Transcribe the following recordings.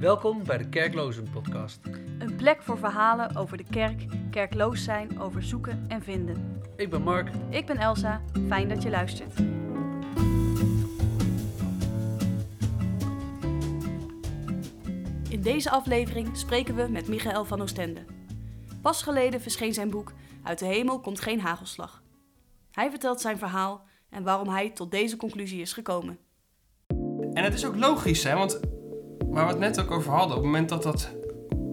Welkom bij de Kerklozen podcast. Een plek voor verhalen over de kerk, kerkloos zijn, over zoeken en vinden. Ik ben Mark. Ik ben Elsa, fijn dat je luistert. In deze aflevering spreken we met Michael van Oostende. Pas geleden verscheen zijn boek Uit de hemel komt geen hagelslag. Hij vertelt zijn verhaal en waarom hij tot deze conclusie is gekomen. En het is ook logisch, hè, want waar we het net ook over hadden, op het moment dat dat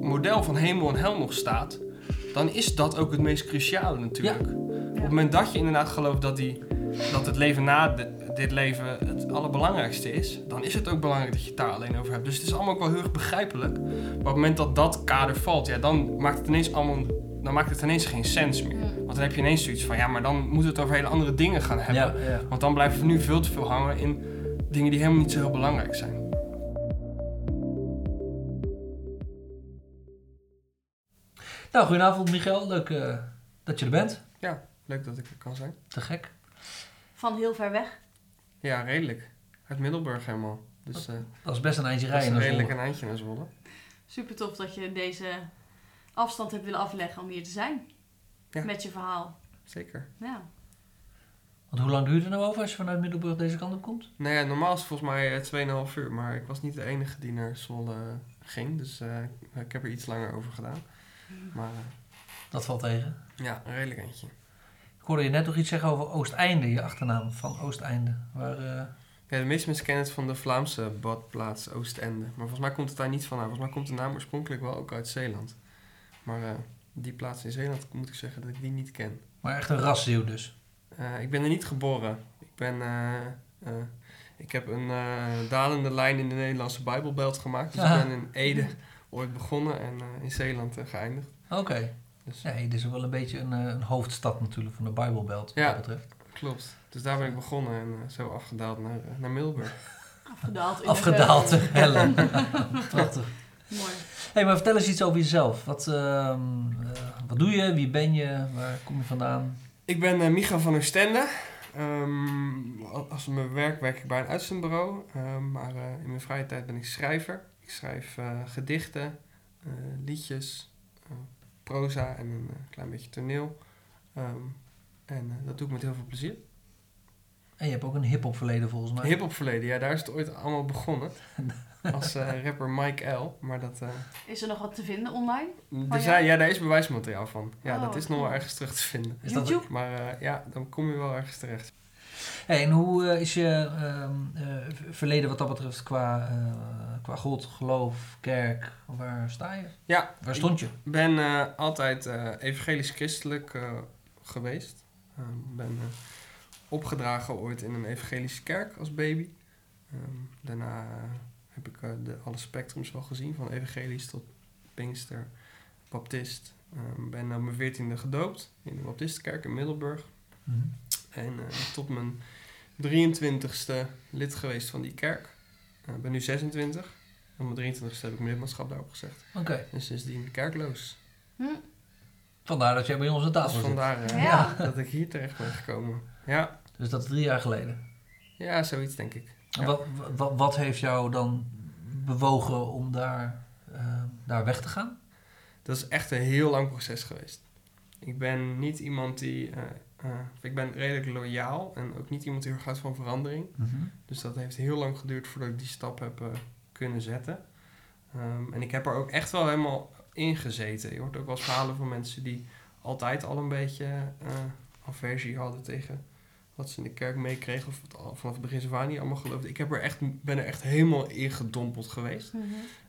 model van hemel en hel nog staat, dan is dat ook het meest cruciale natuurlijk. Op het moment dat je inderdaad gelooft dat, die, dat het leven na de- dit leven het allerbelangrijkste is, dan is het ook belangrijk dat je het daar alleen over hebt. Dus het is allemaal ook wel heel erg begrijpelijk. Maar op het moment dat dat kader valt, ja, dan maakt het ineens allemaal, dan maakt het ineens geen sens meer. Want dan heb je ineens zoiets van, ja, maar dan moeten we het over hele andere dingen gaan hebben. ja. Want dan blijven we nu veel te veel hangen in dingen die helemaal niet zo heel belangrijk zijn. Nou, goedenavond Michael. Leuk eh, dat je er bent. Leuk dat ik er kan zijn. Te gek. Van heel ver weg. Ja, redelijk. Uit Middelburg helemaal. Dus eh Dat is best een eindje dat is rijden. redelijk een eindje naar Zwolle. Super tof dat je deze afstand hebt willen afleggen om hier te zijn. Ja. Met je verhaal. Zeker. Ja. Want hoe lang duurt het nou over als je vanuit Middelburg deze kant op komt? Nou ja, normaal is het volgens mij eh, 2,5 uur. Maar ik was niet de enige die naar Zwolle ging. Dus eh, ik heb er iets langer over gedaan. Maar eh, Dat valt tegen. ja, een redelijk eentje. Ik hoorde je net nog iets zeggen over Oosteinde, je achternaam van Oosteinde. Waar, eh, Ja, de meeste mensen kennen het van de Vlaamse badplaats Oostende. Maar volgens mij komt het daar niet vandaan. Volgens mij komt de naam oorspronkelijk wel ook uit Zeeland. Maar eh, die plaats in Zeeland moet ik zeggen dat ik die niet ken. maar echt een raszeeuw dus. Ik ben er niet geboren. Ik ben... ik heb een dalende lijn in de Nederlandse Bijbelbelt gemaakt. Dus ik ben in Ede ooit begonnen en eh, in Zeeland eh, geëindigd. Oké. Dus Ja, dit is wel een beetje een, eh, een hoofdstad natuurlijk van de Bijbelbelt wat Ja. dat betreft. klopt. Dus daar ben ik begonnen en eh, zo afgedaald naar, naar Middelburg. Afgedaald. in Afgedaald te hellen. Prachtig. Mooi. hey, maar vertel eens iets over jezelf. Wat, ehm, eh, wat doe je? Wie ben je? Waar kom je vandaan? Ik ben eh, Micha van Oostende. Ehm, als mijn werk werk ik bij een uitzendbureau. Ehm, maar eh, in mijn vrije tijd ben ik schrijver. Ik schrijf eh, gedichten, eh, liedjes, eh, proza en een eh, klein beetje toneel. Ehm, en dat doe ik met heel veel plezier. En je hebt ook een hip-hop verleden volgens mij. Hip-hop verleden, ja, daar is het ooit allemaal begonnen. Als eh, rapper Mike L. Maar dat. eh, Is er nog wat te vinden online? er jou? zijn, ja, daar is bewijsmateriaal van. Ja, Oh, dat is nog wel ergens terug te vinden. Is dat- YouTube? Maar eh, ja, dan kom je wel ergens terecht. Hey, en hoe eh, is je ehm, eh, verleden wat dat betreft qua, eh, qua God, geloof, kerk? Waar sta je? Ja, Waar stond je? Ik ben altijd evangelisch-christelijk geweest. Ik ben eh, opgedragen ooit in een evangelische kerk als baby. Ehm, daarna heb ik de, alle spectrums wel gezien, van evangelisch tot pinkster, baptist. Ik ben op mijn veertiende gedoopt in de baptistenkerk in Middelburg. Mhm. En eh, tot mijn 23ste lid geweest van die kerk. Eh, Ik ben nu 26. Op mijn 23ste heb ik mijn lidmaatschap daarop gezegd. Oké, En sindsdien kerkloos. Hm? vandaar dat jij bij ons aan Dus tafel zit. vandaar eh, Ja. dat ik hier terecht ben gekomen. Ja, Dus dat is drie jaar geleden. ja zoiets denk ik. Ja. wat, wat, wat heeft jou dan bewogen om daar, eh, daar weg te gaan? Dat is echt een heel lang proces geweest. Ik ben niet iemand die... eh, eh, ik ben redelijk loyaal en ook niet iemand die heel erg houdt van verandering. Dus dat heeft heel lang geduurd voordat ik die stap heb eh, kunnen zetten. Ehm, en ik heb er ook echt wel helemaal in gezeten. Je hoort ook wel eens verhalen van mensen die altijd al een beetje eh, aversie hadden tegen wat ze in de kerk meekregen. Of het vanaf het begin af aan niet allemaal geloofden. Ik heb er echt, ben er echt helemaal in gedompeld geweest. Mhm.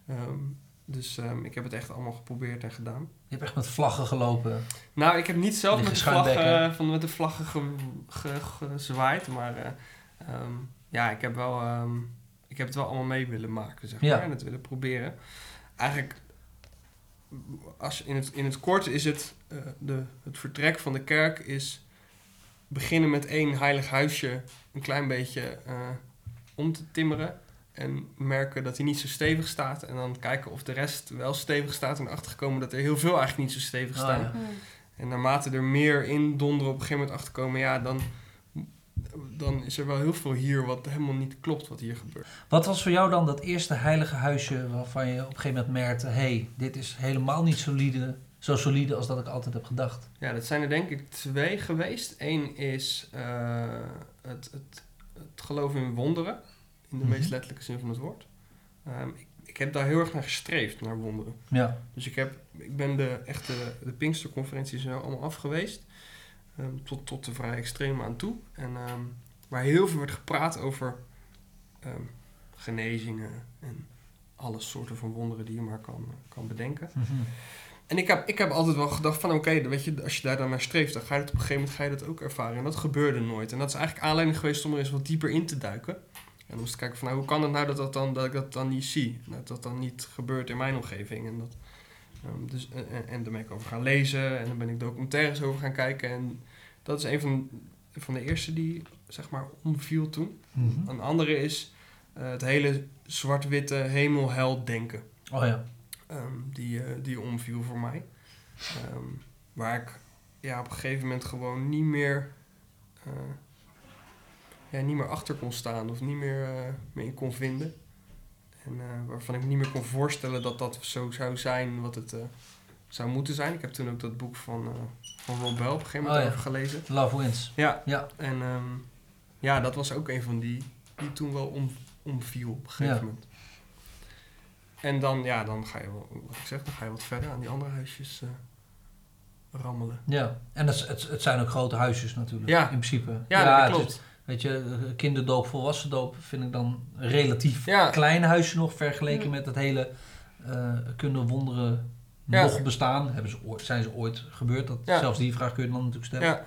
Ehm, dus ehm, ik heb het echt allemaal geprobeerd en gedaan. Je hebt echt met vlaggen gelopen. Nou, ik heb niet zelf met de, Liggen vlag, schuimbekken. eh, van, met de vlaggen ge- ge- gezwaaid, maar eh, ehm, ja, ik heb, wel, ehm, ik heb het wel allemaal mee willen maken, zeg Ja. maar, en het willen proberen. Eigenlijk, als in, het, in het kort is het, eh, de, het vertrek van de kerk is beginnen met één heilig huisje een klein beetje om te timmeren. En merken dat hij niet zo stevig staat. En dan kijken of de rest wel stevig staat. En achterkomen dat er heel veel eigenlijk niet zo stevig Oh, staan. ja. Hm. En naarmate er meer in donderen op een gegeven moment achterkomen, ja, dan, dan is er wel heel veel hier wat helemaal niet klopt wat hier gebeurt. Wat was voor jou dan dat eerste heilige huisje waarvan je op een gegeven moment merkte... hé, hey, dit is helemaal niet solide, zo solide als dat ik altijd heb gedacht? Ja, dat zijn er denk ik twee geweest. Eén is eh, het, het, het geloof in wonderen, in de Mhm. meest letterlijke zin van het woord. Ehm, ik, ik heb daar heel erg naar gestreefd, naar wonderen. Ja. Dus ik, heb, ik ben de echte de Pinksterconferenties er allemaal af geweest. ehm, tot, tot de vrij extreme aan toe. En, ehm, waar heel veel werd gepraat over genezingen en alle soorten van wonderen die je maar kan, kan bedenken. Mhm. En ik heb, ik heb altijd wel gedacht van oké, weet je, als je daar dan naar streeft, dan ga je dat op een gegeven moment ga je dat ook ervaren. En dat gebeurde nooit. En dat is eigenlijk aanleiding geweest om er eens wat dieper in te duiken. En om eens te kijken van nou, hoe kan het nou dat, dat, dan, dat ik dat dan niet zie? Dat dat dan niet gebeurt in mijn omgeving. En, dat, ehm, dus, en, en, en daar ben ik over gaan lezen en dan ben ik documentaires over gaan kijken. En dat is een van, van de eerste die zeg maar omviel toen. Mhm. Een andere is eh, het hele zwart-witte hemel-hel denken. Oh ja. Ehm, die, eh, die omviel voor mij. Ehm, waar ik ja, op een gegeven moment gewoon niet meer, eh, ja, niet meer achter kon staan of niet meer eh, me in kon vinden. En eh, waarvan ik me niet meer kon voorstellen dat dat zo zou zijn wat het eh, zou moeten zijn. Ik heb toen ook dat boek van, eh van Rob Bell op een gegeven moment Oh ja. over gelezen. Love wins. Ja, Ja. en ehm, ja, dat was ook een van die die toen wel om, omviel op een gegeven Ja. moment. En dan, ja, dan ga je wel, wat ik zeg, dan ga je wat verder aan die andere huisjes eh, rammelen. Ja. En het, het, het zijn ook grote huisjes natuurlijk. Ja. In principe. Ja, dat het klopt. Weet je, eh, kinderdoop, volwassendoop vind ik dan een relatief Ja. klein huisje nog vergeleken Ja. met het hele eh, kunnen wonderen Ja. nog bestaan. Hebben ze ooit, zijn ze ooit gebeurd? Dat, Ja. Zelfs die vraag kun je dan natuurlijk stellen. Ja,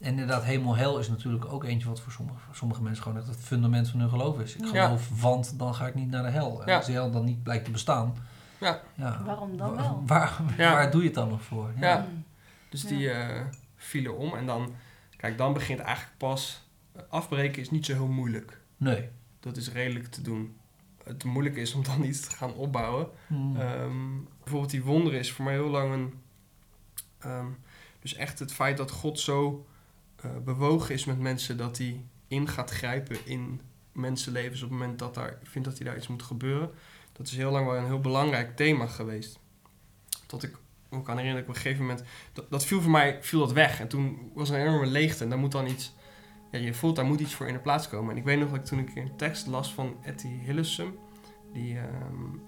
En inderdaad, hemel hel is natuurlijk ook eentje wat voor sommige, voor sommige mensen gewoon echt het fundament van hun geloof is. Ik Ja. geloof, want dan ga ik niet naar de hel. En Ja. als die hel dan niet blijkt te bestaan, Ja. ja, Waarom dan wel? Waar, Ja. waar doe je het dan nog voor? Ja. Mm. dus Ja. die eh, vielen om. En dan, kijk, dan begint eigenlijk pas, eh, afbreken is niet zo heel moeilijk. Nee. Dat is redelijk te doen. Het moeilijke is om dan iets te gaan opbouwen. Hmm. Ehm, bijvoorbeeld die wonderen is voor mij heel lang een... ehm, dus echt het feit dat God zo eh, bewogen is met mensen... dat hij in gaat grijpen in mensenlevens... op het moment dat daar vindt dat hij daar iets moet gebeuren. Dat is heel lang wel een heel belangrijk thema geweest. Tot ik me kan herinneren dat ik op een gegeven moment... Dat, dat viel voor mij viel dat weg. En toen was er een enorme leegte. En daar moet dan iets... Ja, je voelt, daar moet iets voor in de plaats komen. En ik weet nog dat ik toen ik een tekst las van Etty Hillesum... Die ehm,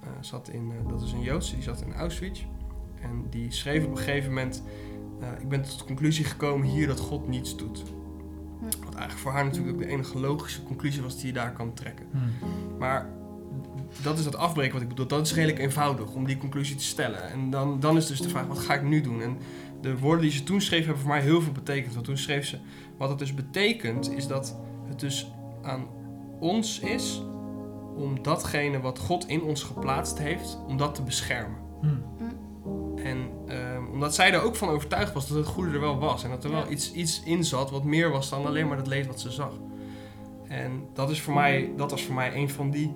eh, zat in, eh, dat is een Joodse, die zat in Auschwitz. En die schreef op een gegeven moment, eh, ik ben tot de conclusie gekomen hier dat God niets doet. Hm. Wat eigenlijk voor haar natuurlijk ook de enige logische conclusie was die je daar kan trekken. Hmm. Maar dat is dat afbreken wat ik bedoel. Dat is redelijk eenvoudig om die conclusie te stellen. En dan, dan is dus de vraag, wat ga ik nu doen? En de woorden die ze toen schreef hebben voor mij heel veel betekend. Want toen schreef ze, wat het dus betekent is dat het dus aan ons is om datgene wat God in ons geplaatst heeft, om dat te beschermen. Hmm. En ehm, omdat zij er ook van overtuigd was dat het goede er wel was. En dat er wel Ja. iets, iets in zat wat meer was dan alleen maar het leed wat ze zag. En dat, is voor mij, dat was voor mij een van die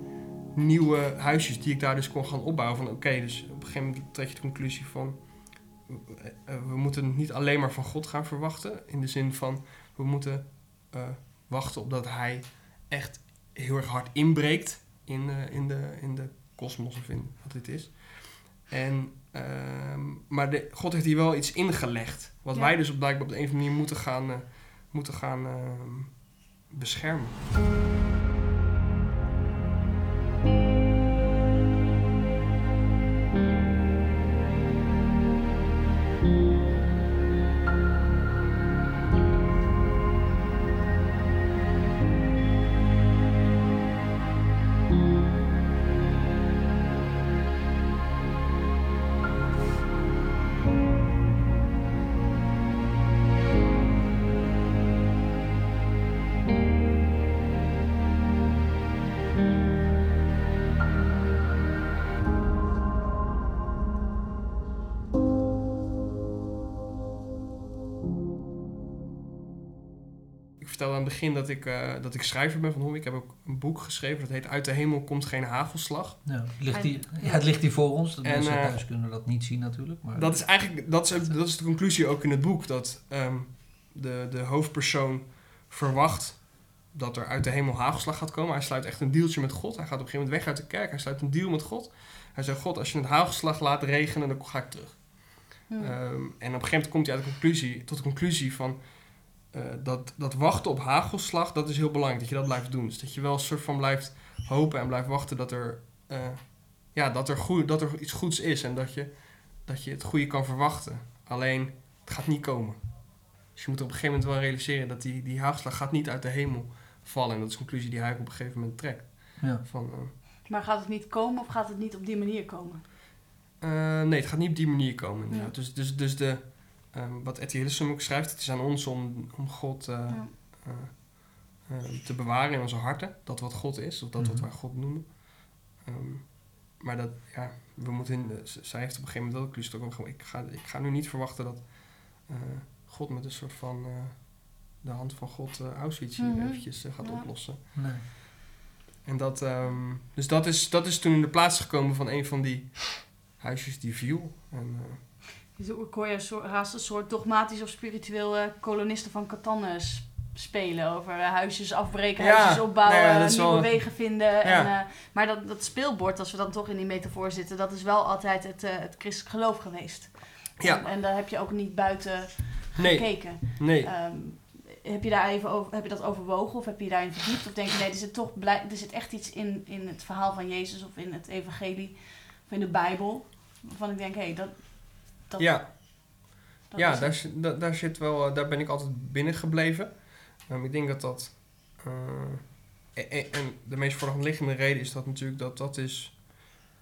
nieuwe huisjes die ik daar dus kon gaan opbouwen. Van oké, dus op een gegeven moment trek je de conclusie van... eh, we moeten niet alleen maar van God gaan verwachten. In de zin van, we moeten eh, wachten op dat hij echt heel erg hard inbreekt in, eh, in, de, in de kosmos of in wat dit is. En, ehm, maar de, God heeft hier wel iets ingelegd. Wat Ja. wij dus op, blijkbaar op de een of andere manier moeten gaan, eh, moeten gaan ehm, beschermen. Het begin dat ik, eh, dat ik schrijver ben van hobby. Ik heb ook een boek geschreven dat heet Uit de hemel komt geen hagelslag. Ja, ligt die, ja, het ligt hier voor ons. De En, mensen eh, thuis kunnen dat niet zien natuurlijk. Maar Dat is eigenlijk dat is, dat is de conclusie ook in het boek. Dat ehm, de, de hoofdpersoon verwacht dat er uit de hemel hagelslag gaat komen. Hij sluit echt een dealtje met God. Hij gaat op een gegeven moment weg uit de kerk. Hij sluit een deal met God. Hij zegt, God, als je het hagelslag laat regenen, dan ga ik terug. Hm. Ehm, en op een gegeven moment komt hij uit de conclusie, tot de conclusie van... eh, dat, dat wachten op hagelslag, dat is heel belangrijk. Dat je dat blijft doen. Dus dat je wel een soort van blijft hopen en blijft wachten dat er, eh, ja, dat er, goed, dat er iets goeds is. En dat je, dat je het goede kan verwachten. Alleen, het gaat niet komen. Dus je moet op een gegeven moment wel realiseren dat die, die hagelslag gaat niet uit de hemel vallen. En dat is de conclusie die hij op een gegeven moment trekt. Ja. Van, eh, Maar gaat het niet komen of gaat het niet op die manier komen? Eh, nee, het gaat niet op die manier komen. inderdaad. Dus, dus, dus de, ehm, wat Etty Hillesum ook schrijft, het is aan ons om, om God eh, Ja. eh, eh, te bewaren in onze harten. Dat wat God is, of dat wat Mhm. wij God noemen. Ehm, maar dat, ja, we moeten in, zij heeft op een gegeven moment wel conclusie ook gewoon, ik ga, ik ga nu niet verwachten dat eh, God met een soort van eh, de hand van God eh, Auschwitz hier Mhm. eventjes gaat Ja. oplossen. Nee. En dat, ehm, dus dat is, dat is toen in de plaats gekomen van een van die huisjes die viel. En, hoor je haast een soort dogmatisch of spiritueel eh, kolonisten van Catan eh, s- spelen. Over eh, huisjes afbreken, Ja, huisjes opbouwen, nou nieuwe wel- wegen vinden. Ja. En, eh, maar dat, dat speelbord, als we dan toch in die metafoor zitten, dat is wel altijd het, eh, het christelijk geloof geweest. Ja. En, en daar heb je ook niet buiten nee, gekeken. nee. Ehm, heb je daar even over, heb je dat overwogen of heb je je daarin verdiept? Of denk je nee, er zit toch blij, er zit echt iets in, in het verhaal van Jezus of in het evangelie of in de Bijbel. Waarvan ik denk, hé, hey, dat, dat, ja, dat ja daar, daar, daar zit wel, eh, daar ben ik altijd binnen gebleven. Ehm, ik denk dat dat. eh, en, en- en de meest voor de hand liggende reden is dat natuurlijk dat dat is.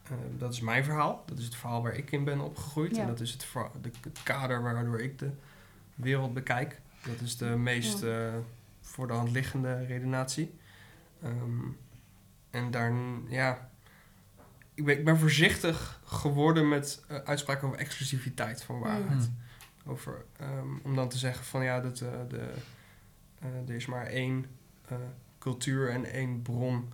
eh, dat is mijn verhaal. Dat is het verhaal waar ik in ben opgegroeid. Ja. En dat is het, de, het kader waardoor ik de wereld bekijk. Dat is de meest eh, voor de hand liggende redenatie. Ehm, en daar, ja. Ik ben, ik ben voorzichtig geworden met eh, uitspraken over exclusiviteit van waarheid. Hmm. Over, ehm, om dan te zeggen van ja, dat, eh, de, eh, er is maar één eh, cultuur en één bron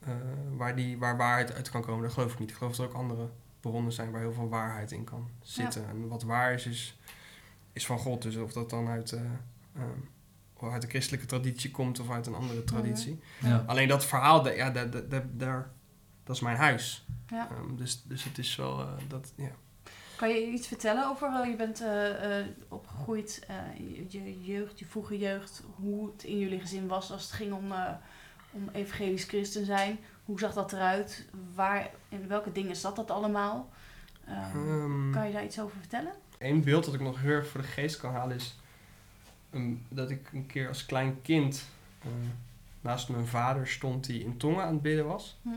eh, waar, die, waar waarheid uit kan komen. Dat geloof ik niet. Ik geloof dat er ook andere bronnen zijn waar heel veel waarheid in kan zitten. En wat waar is, is, is van God. Dus of dat dan uit, eh, ehm, of uit de christelijke traditie komt of uit een andere traditie. Ja. Alleen dat verhaal, ja, daar, dat is mijn huis. Ja. Ehm, dus, dus het is wel, eh, dat, ja. Kan je iets vertellen over, je bent eh, eh, opgegroeid, je, je jeugd, je vroege jeugd, hoe het in jullie gezin was als het ging om, om evangelisch christen zijn? Hoe zag dat eruit? Waar, in welke dingen zat dat allemaal? Ehm, Ehm, kan je daar iets over vertellen? Eén beeld dat ik nog heel erg voor de geest kan halen is dat ik een keer als klein kind naast mijn vader stond die in tongen aan het bidden was. Hm.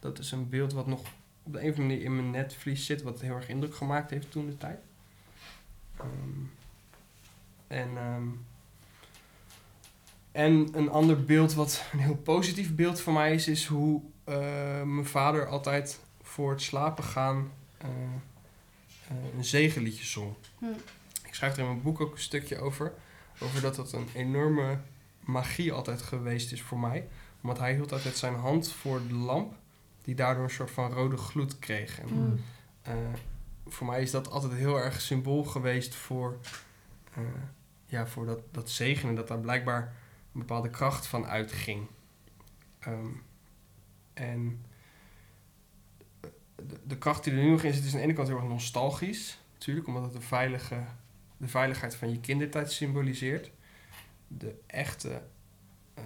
Dat is een beeld wat nog op de een of andere manier in mijn netvlies zit, wat heel erg indruk gemaakt heeft toen de tijd. Ehm, en, ehm, en een ander beeld, wat een heel positief beeld voor mij is, is hoe eh, mijn vader altijd voor het slapen gaan eh, eh, een zegenliedje zong. Hm. Ik schrijf er in mijn boek ook een stukje over. Over dat dat een enorme magie altijd geweest is voor mij. Want hij hield altijd zijn hand voor de lamp. Die daardoor een soort van rode gloed kreeg. En, Mm. eh, voor mij is dat altijd heel erg symbool geweest voor, eh, ja, voor dat, dat zegenen. Dat daar blijkbaar een bepaalde kracht van uitging. Ehm, en de, de kracht die er nu nog in zit is aan de ene kant heel erg nostalgisch. Natuurlijk, omdat het de, veilige, de veiligheid van je kindertijd symboliseert. De echte eh,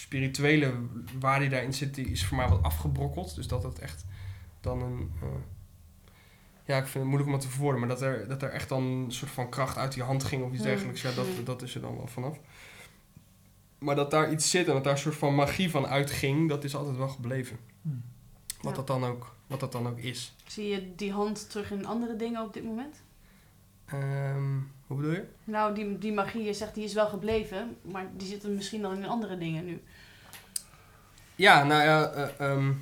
spirituele waarde die daarin zit, die is voor mij wat afgebrokkeld. Dus dat het echt dan een... eh, ja, ik vind het moeilijk om het te verwoorden, maar dat er, dat er echt dan een soort van kracht uit die hand ging of iets Mm, dergelijks. Ja, dat, mm. dat is er dan wel vanaf. Maar dat daar iets zit en dat daar een soort van magie van uitging, dat is altijd wel gebleven. Hm. Wat, Ja. dat, dan ook, wat dat dan ook is. Zie je die hand terug in andere dingen op dit moment? Ehm, hoe bedoel je? Nou, die, die magie, je zegt die is wel gebleven, maar die zit er misschien dan in andere dingen nu. Ja, nou ja, eh, ehm,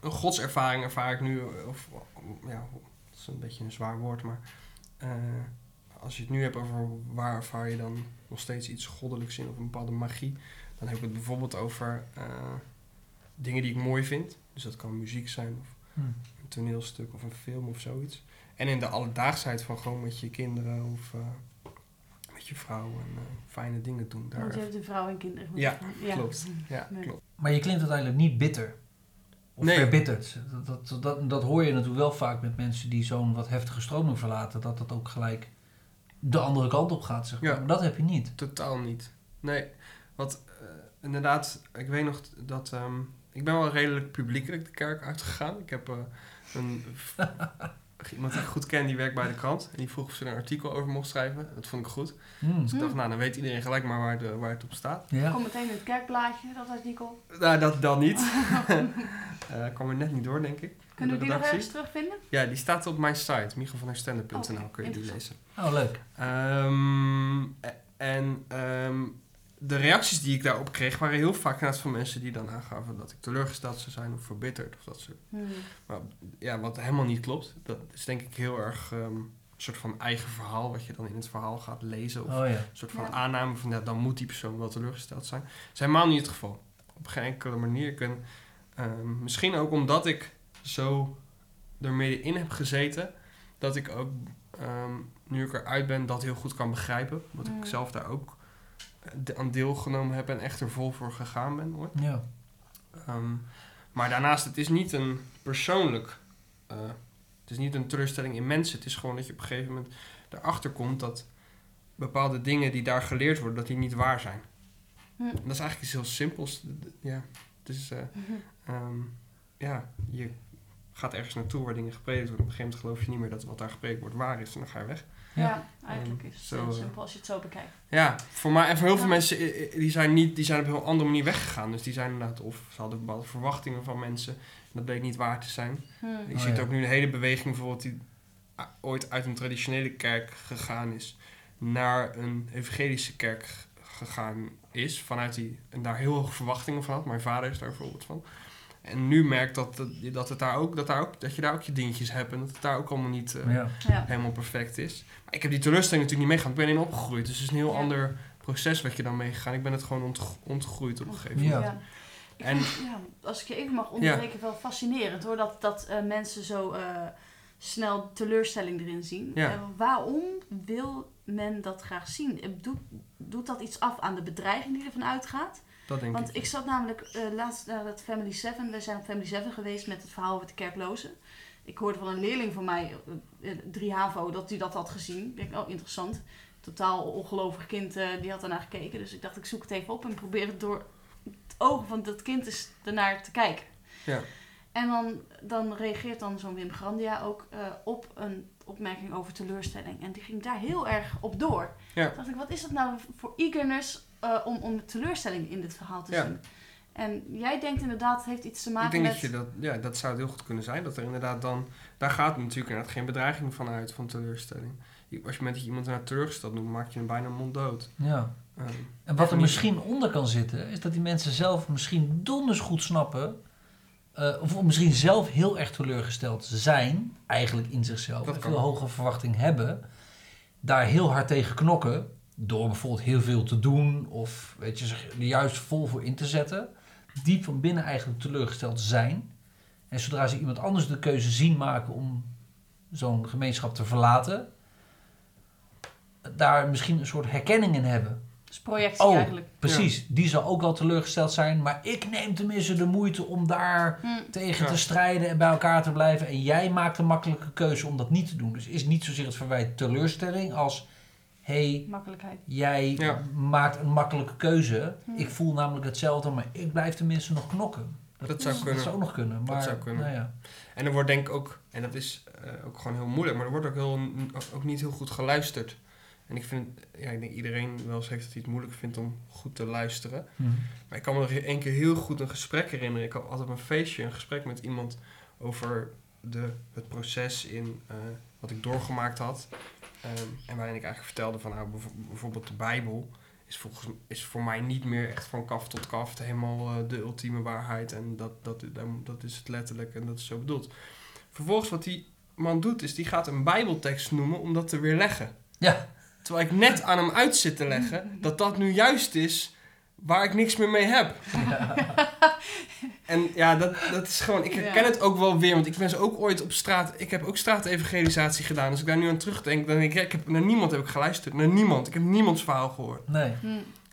een godservaring ervaar ik nu, of ja, dat is een beetje een zwaar woord, maar eh, als je het nu hebt over waar ervaar je dan nog steeds iets goddelijks in of een bepaalde magie, dan heb ik het bijvoorbeeld over eh, dingen die ik mooi vind. Dus dat kan muziek zijn of Hm. een toneelstuk of een film of zoiets. En in de alledaagsheid van gewoon met je kinderen of eh, met je vrouw en eh, fijne dingen doen. Daar. Want je hebt een vrouw en kinderen. Ja, klopt. Ja, Nee. klopt. Maar je klinkt uiteindelijk niet bitter. Of Nee. verbitterd. Dat, dat, dat, dat hoor je natuurlijk wel vaak met mensen die zo'n wat heftige stroming verlaten. Dat dat ook gelijk de andere kant op gaat, zeg maar. Ja. Maar dat heb je niet. Totaal niet. Nee, want eh, inderdaad, ik weet nog dat... ehm, ik ben wel redelijk publiekelijk de kerk uitgegaan. Ik heb een... iemand die ik goed ken, die werkt bij de krant. En die vroeg of ze er een artikel over mocht schrijven. Dat vond ik goed. Hmm. Dus ik dacht, nou, dan weet iedereen gelijk maar waar, de, waar het op staat. Ja. Kom meteen in het kerkblaadje, dat artikel. Nou, dat dan niet. Eh kwam er net niet door, denk ik. Kunnen we De die nog ergens terugvinden? Ja, die staat op mijn site, michelvanherstende.nl, Oké, kun je die lezen. Oh, leuk. Ehm, en ehm, de reacties die ik daarop kreeg waren heel vaak inderdaad van mensen die dan aangaven dat ik teleurgesteld zou zijn of verbitterd. Of dat ze, Hmm. ja, wat helemaal niet klopt. Dat is denk ik heel erg ehm, een soort van eigen verhaal, wat je dan in het verhaal gaat lezen. Of Oh ja. een soort van Ja. aanname van ja, dan moet die persoon wel teleurgesteld zijn. Dat is helemaal niet het geval. Op geen enkele manier. Ik ben, ehm, misschien ook omdat ik zo er middenin heb gezeten, dat ik ook ehm, nu ik eruit ben, dat heel goed kan begrijpen. Mm. ik zelf daar ook de- aan deelgenomen heb en echt er vol voor gegaan ben. Hoor. Ja. Ehm, maar daarnaast, het is niet een persoonlijk. eh, het is niet een teleurstelling in mensen. Het is gewoon dat je op een gegeven moment erachter komt dat bepaalde dingen die daar geleerd worden, dat die niet waar zijn. Hm. Dat is eigenlijk iets heel simpels. Ja, het is, eh, ehm, ja, je gaat ergens naartoe waar dingen gepredikt worden. Op een gegeven moment geloof je niet meer dat wat daar gepredikt wordt waar is en dan ga je weg. Ja. Eigenlijk is het zo, heel eh, simpel als je het zo bekijkt. Ja, voor mij en voor heel veel mensen die zijn, niet, die zijn op een heel andere manier weggegaan. Dus die zijn inderdaad, of ze hadden bepaalde verwachtingen van mensen. En dat bleek niet waar te zijn. Hmm. Je Oh, ziet ja. ook nu een hele beweging bijvoorbeeld die ooit uit een traditionele kerk gegaan is naar een evangelische kerk gegaan is. Vanuit die, en daar heel hoge verwachtingen van had. Mijn vader is daar een voorbeeld van. En nu merkt dat, dat, dat, het daar ook, dat, daar ook, dat je daar ook je dingetjes hebt. En dat het daar ook allemaal niet eh, Ja. Ja. helemaal perfect is. Maar ik heb die teleurstelling natuurlijk niet meegaan. Ik ben in opgegroeid. Dus het is een heel Ja. ander proces wat je dan meegegaan. Ik ben het gewoon ont, ontgroeid op een gegeven Ja. moment. Ja. Ik En- vind, ja, als ik je even mag onderbreken, wel fascinerend hoor. Dat, dat eh, mensen zo eh, snel teleurstelling erin zien. Ja. Eh, waarom wil men dat graag zien? Doet, doet dat iets af aan de bedreiging die ervan uitgaat? Dat denk Want ik. ik zat namelijk eh, laatst naar het Family 7. We zijn op Family 7 geweest met het verhaal over de kerklozen. Ik hoorde van een leerling van mij, eh, eh, 3 HAVO, dat hij dat had gezien. Ik denk, oh interessant. Totaal ongelovig kind, die had daarnaar gekeken. Dus ik dacht, ik zoek het even op en probeer het door het ogen van dat kind eens ernaar te kijken. Ja. En dan, dan reageert dan zo'n Wim Grandia ook op een opmerking over teleurstelling. En die ging daar heel erg op door. Ja. Toen dacht ik, wat is dat nou voor eagerness eh, om, om teleurstelling in dit verhaal te Ja. zien? En jij denkt inderdaad, het heeft iets te maken Ik denk met... dat je dat, ja, dat zou het heel goed kunnen zijn. Dat er inderdaad dan, daar gaat natuurlijk inderdaad geen bedreiging van uit, van teleurstelling. Als je met dat je iemand naar teleurgesteld noemt, maak je hem bijna monddood. ja. Ehm, En wat er niet- misschien onder kan zitten, is dat die mensen zelf misschien donders goed snappen. Eh, of misschien zelf heel erg teleurgesteld zijn, eigenlijk in zichzelf. Dat en veel hoge verwachting hebben. Daar heel hard tegen knokken. Door bijvoorbeeld heel veel te doen. Of weet je, zich er juist vol voor in te zetten. Diep van binnen eigenlijk teleurgesteld zijn. En zodra ze iemand anders de keuze zien maken om zo'n gemeenschap te verlaten. Daar misschien een soort herkenning in hebben. Dus projectie Oh. eigenlijk. Precies, die zal ook wel teleurgesteld zijn. Maar ik neem tenminste de moeite om daar Hm. tegen Ja. te strijden en bij elkaar te blijven. En jij maakt een makkelijke keuze om dat niet te doen. Dus is niet zozeer het verwijt teleurstelling als... hey, Makkelijkheid. jij Ja. maakt een makkelijke keuze. Hm. Ik voel namelijk hetzelfde, maar ik blijf tenminste nog knokken. Dat zou kunnen. Dat zou ook nog kunnen. Maar, zou kunnen. Nou ja. En er wordt denk ik ook, en dat is eh, ook gewoon heel moeilijk, maar er wordt ook, heel, ook niet heel goed geluisterd. En ik vind, ja, ik denk iedereen wel eens heeft dat hij het moeilijk vindt om goed te luisteren. Hm. Maar ik kan me nog één keer heel goed een gesprek herinneren. Ik had altijd op een feestje een gesprek met iemand over de, het proces in eh, wat ik doorgemaakt had. Ehm, en waarin ik eigenlijk vertelde van nou, bijv- bijvoorbeeld de Bijbel is, volgens, is voor mij niet meer echt van kaf tot kaf helemaal eh, de ultieme waarheid. En dat, dat, dat, dat is het letterlijk en dat is zo bedoeld. Vervolgens wat die man doet is die gaat een Bijbeltekst noemen om dat te weerleggen. Ja. Terwijl ik net aan hem uit zit te leggen dat dat nu juist is waar ik niks meer mee heb. En ja, dat, dat is gewoon... Ik herken Ja. het ook wel weer, want ik ben zo ook ooit op straat... Ik heb ook straatevangelisatie gedaan. Als ik daar nu aan terugdenk, dan denk ik... ja, ik heb, naar niemand heb ik geluisterd. Naar niemand. Ik heb niemands verhaal gehoord. Nee. Hm.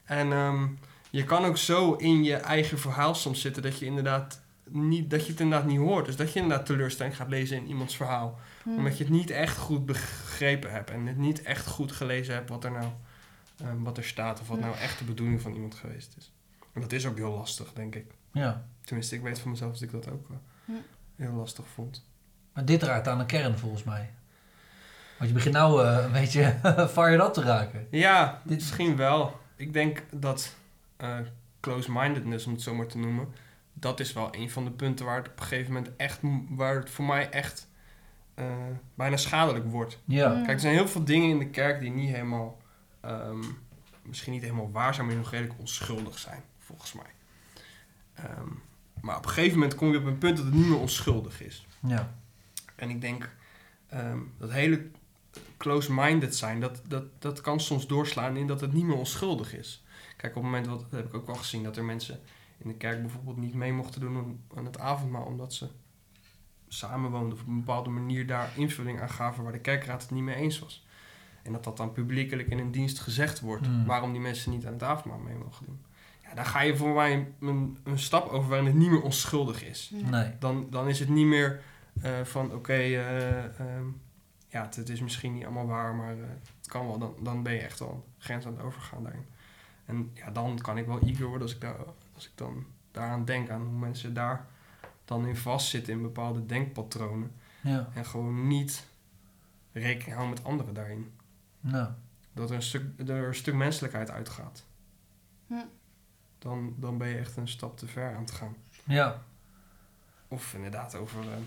En ehm, je kan ook zo in je eigen verhaal soms zitten dat je inderdaad niet, dat je het inderdaad niet hoort. Dus dat je inderdaad teleurstelling gaat lezen in iemands verhaal. Hm. Omdat je het niet echt goed begrepen hebt en het niet echt goed gelezen hebt wat er nou ehm, wat er staat of wat nou echt de bedoeling van iemand geweest is. En dat is ook heel lastig, denk ik. Ja. Tenminste, ik weet van mezelf dat ik dat ook heel lastig vond. Maar dit raakt aan de kern volgens mij. Want je begint nou eh, een beetje fired up te raken. Ja, Dit- misschien wel. Ik denk dat eh, close-mindedness, om het zo maar te noemen, dat is wel een van de punten waar het op een gegeven moment echt, waar het voor mij echt eh, bijna schadelijk wordt. Ja. Mm. Kijk, er zijn heel veel dingen in de kerk die niet helemaal, ehm, misschien niet helemaal waar zijn, maar die nog redelijk onschuldig zijn, volgens mij. Ehm, maar op een gegeven moment kom je op een punt dat het niet meer onschuldig is. Ja. En ik denk ehm, dat hele close-minded zijn, dat, dat, dat kan soms doorslaan in dat het niet meer onschuldig is. Kijk, op het moment, wat, dat heb ik ook wel gezien, dat er mensen in de kerk bijvoorbeeld niet mee mochten doen aan- aan het avondmaal, omdat ze samenwoonden of op een bepaalde manier daar invulling aan gaven waar de kerkraad het niet mee eens was. En dat dat dan publiekelijk in een dienst gezegd wordt, Hmm. waarom die mensen niet aan het avondmaal mee mogen doen. Ja, dan ga je voor mij een, een stap over waarin het niet meer onschuldig is. Nee. dan, dan is het niet meer eh, van oké, eh, ehm, ja, het, het is misschien niet allemaal waar, maar eh, het kan wel. Dan, dan ben je echt wel een grens aan het overgaan daarin. En ja, dan kan ik wel eager worden als ik, daar, als ik dan daaraan denk, aan hoe mensen daar dan in vastzitten in bepaalde denkpatronen. Ja. En gewoon niet rekening houden met anderen daarin. Nou. Dat er een stuk, er een stuk menselijkheid uitgaat. Hm. Dan, dan ben je echt een stap te ver aan het gaan. Ja. Of inderdaad over eh,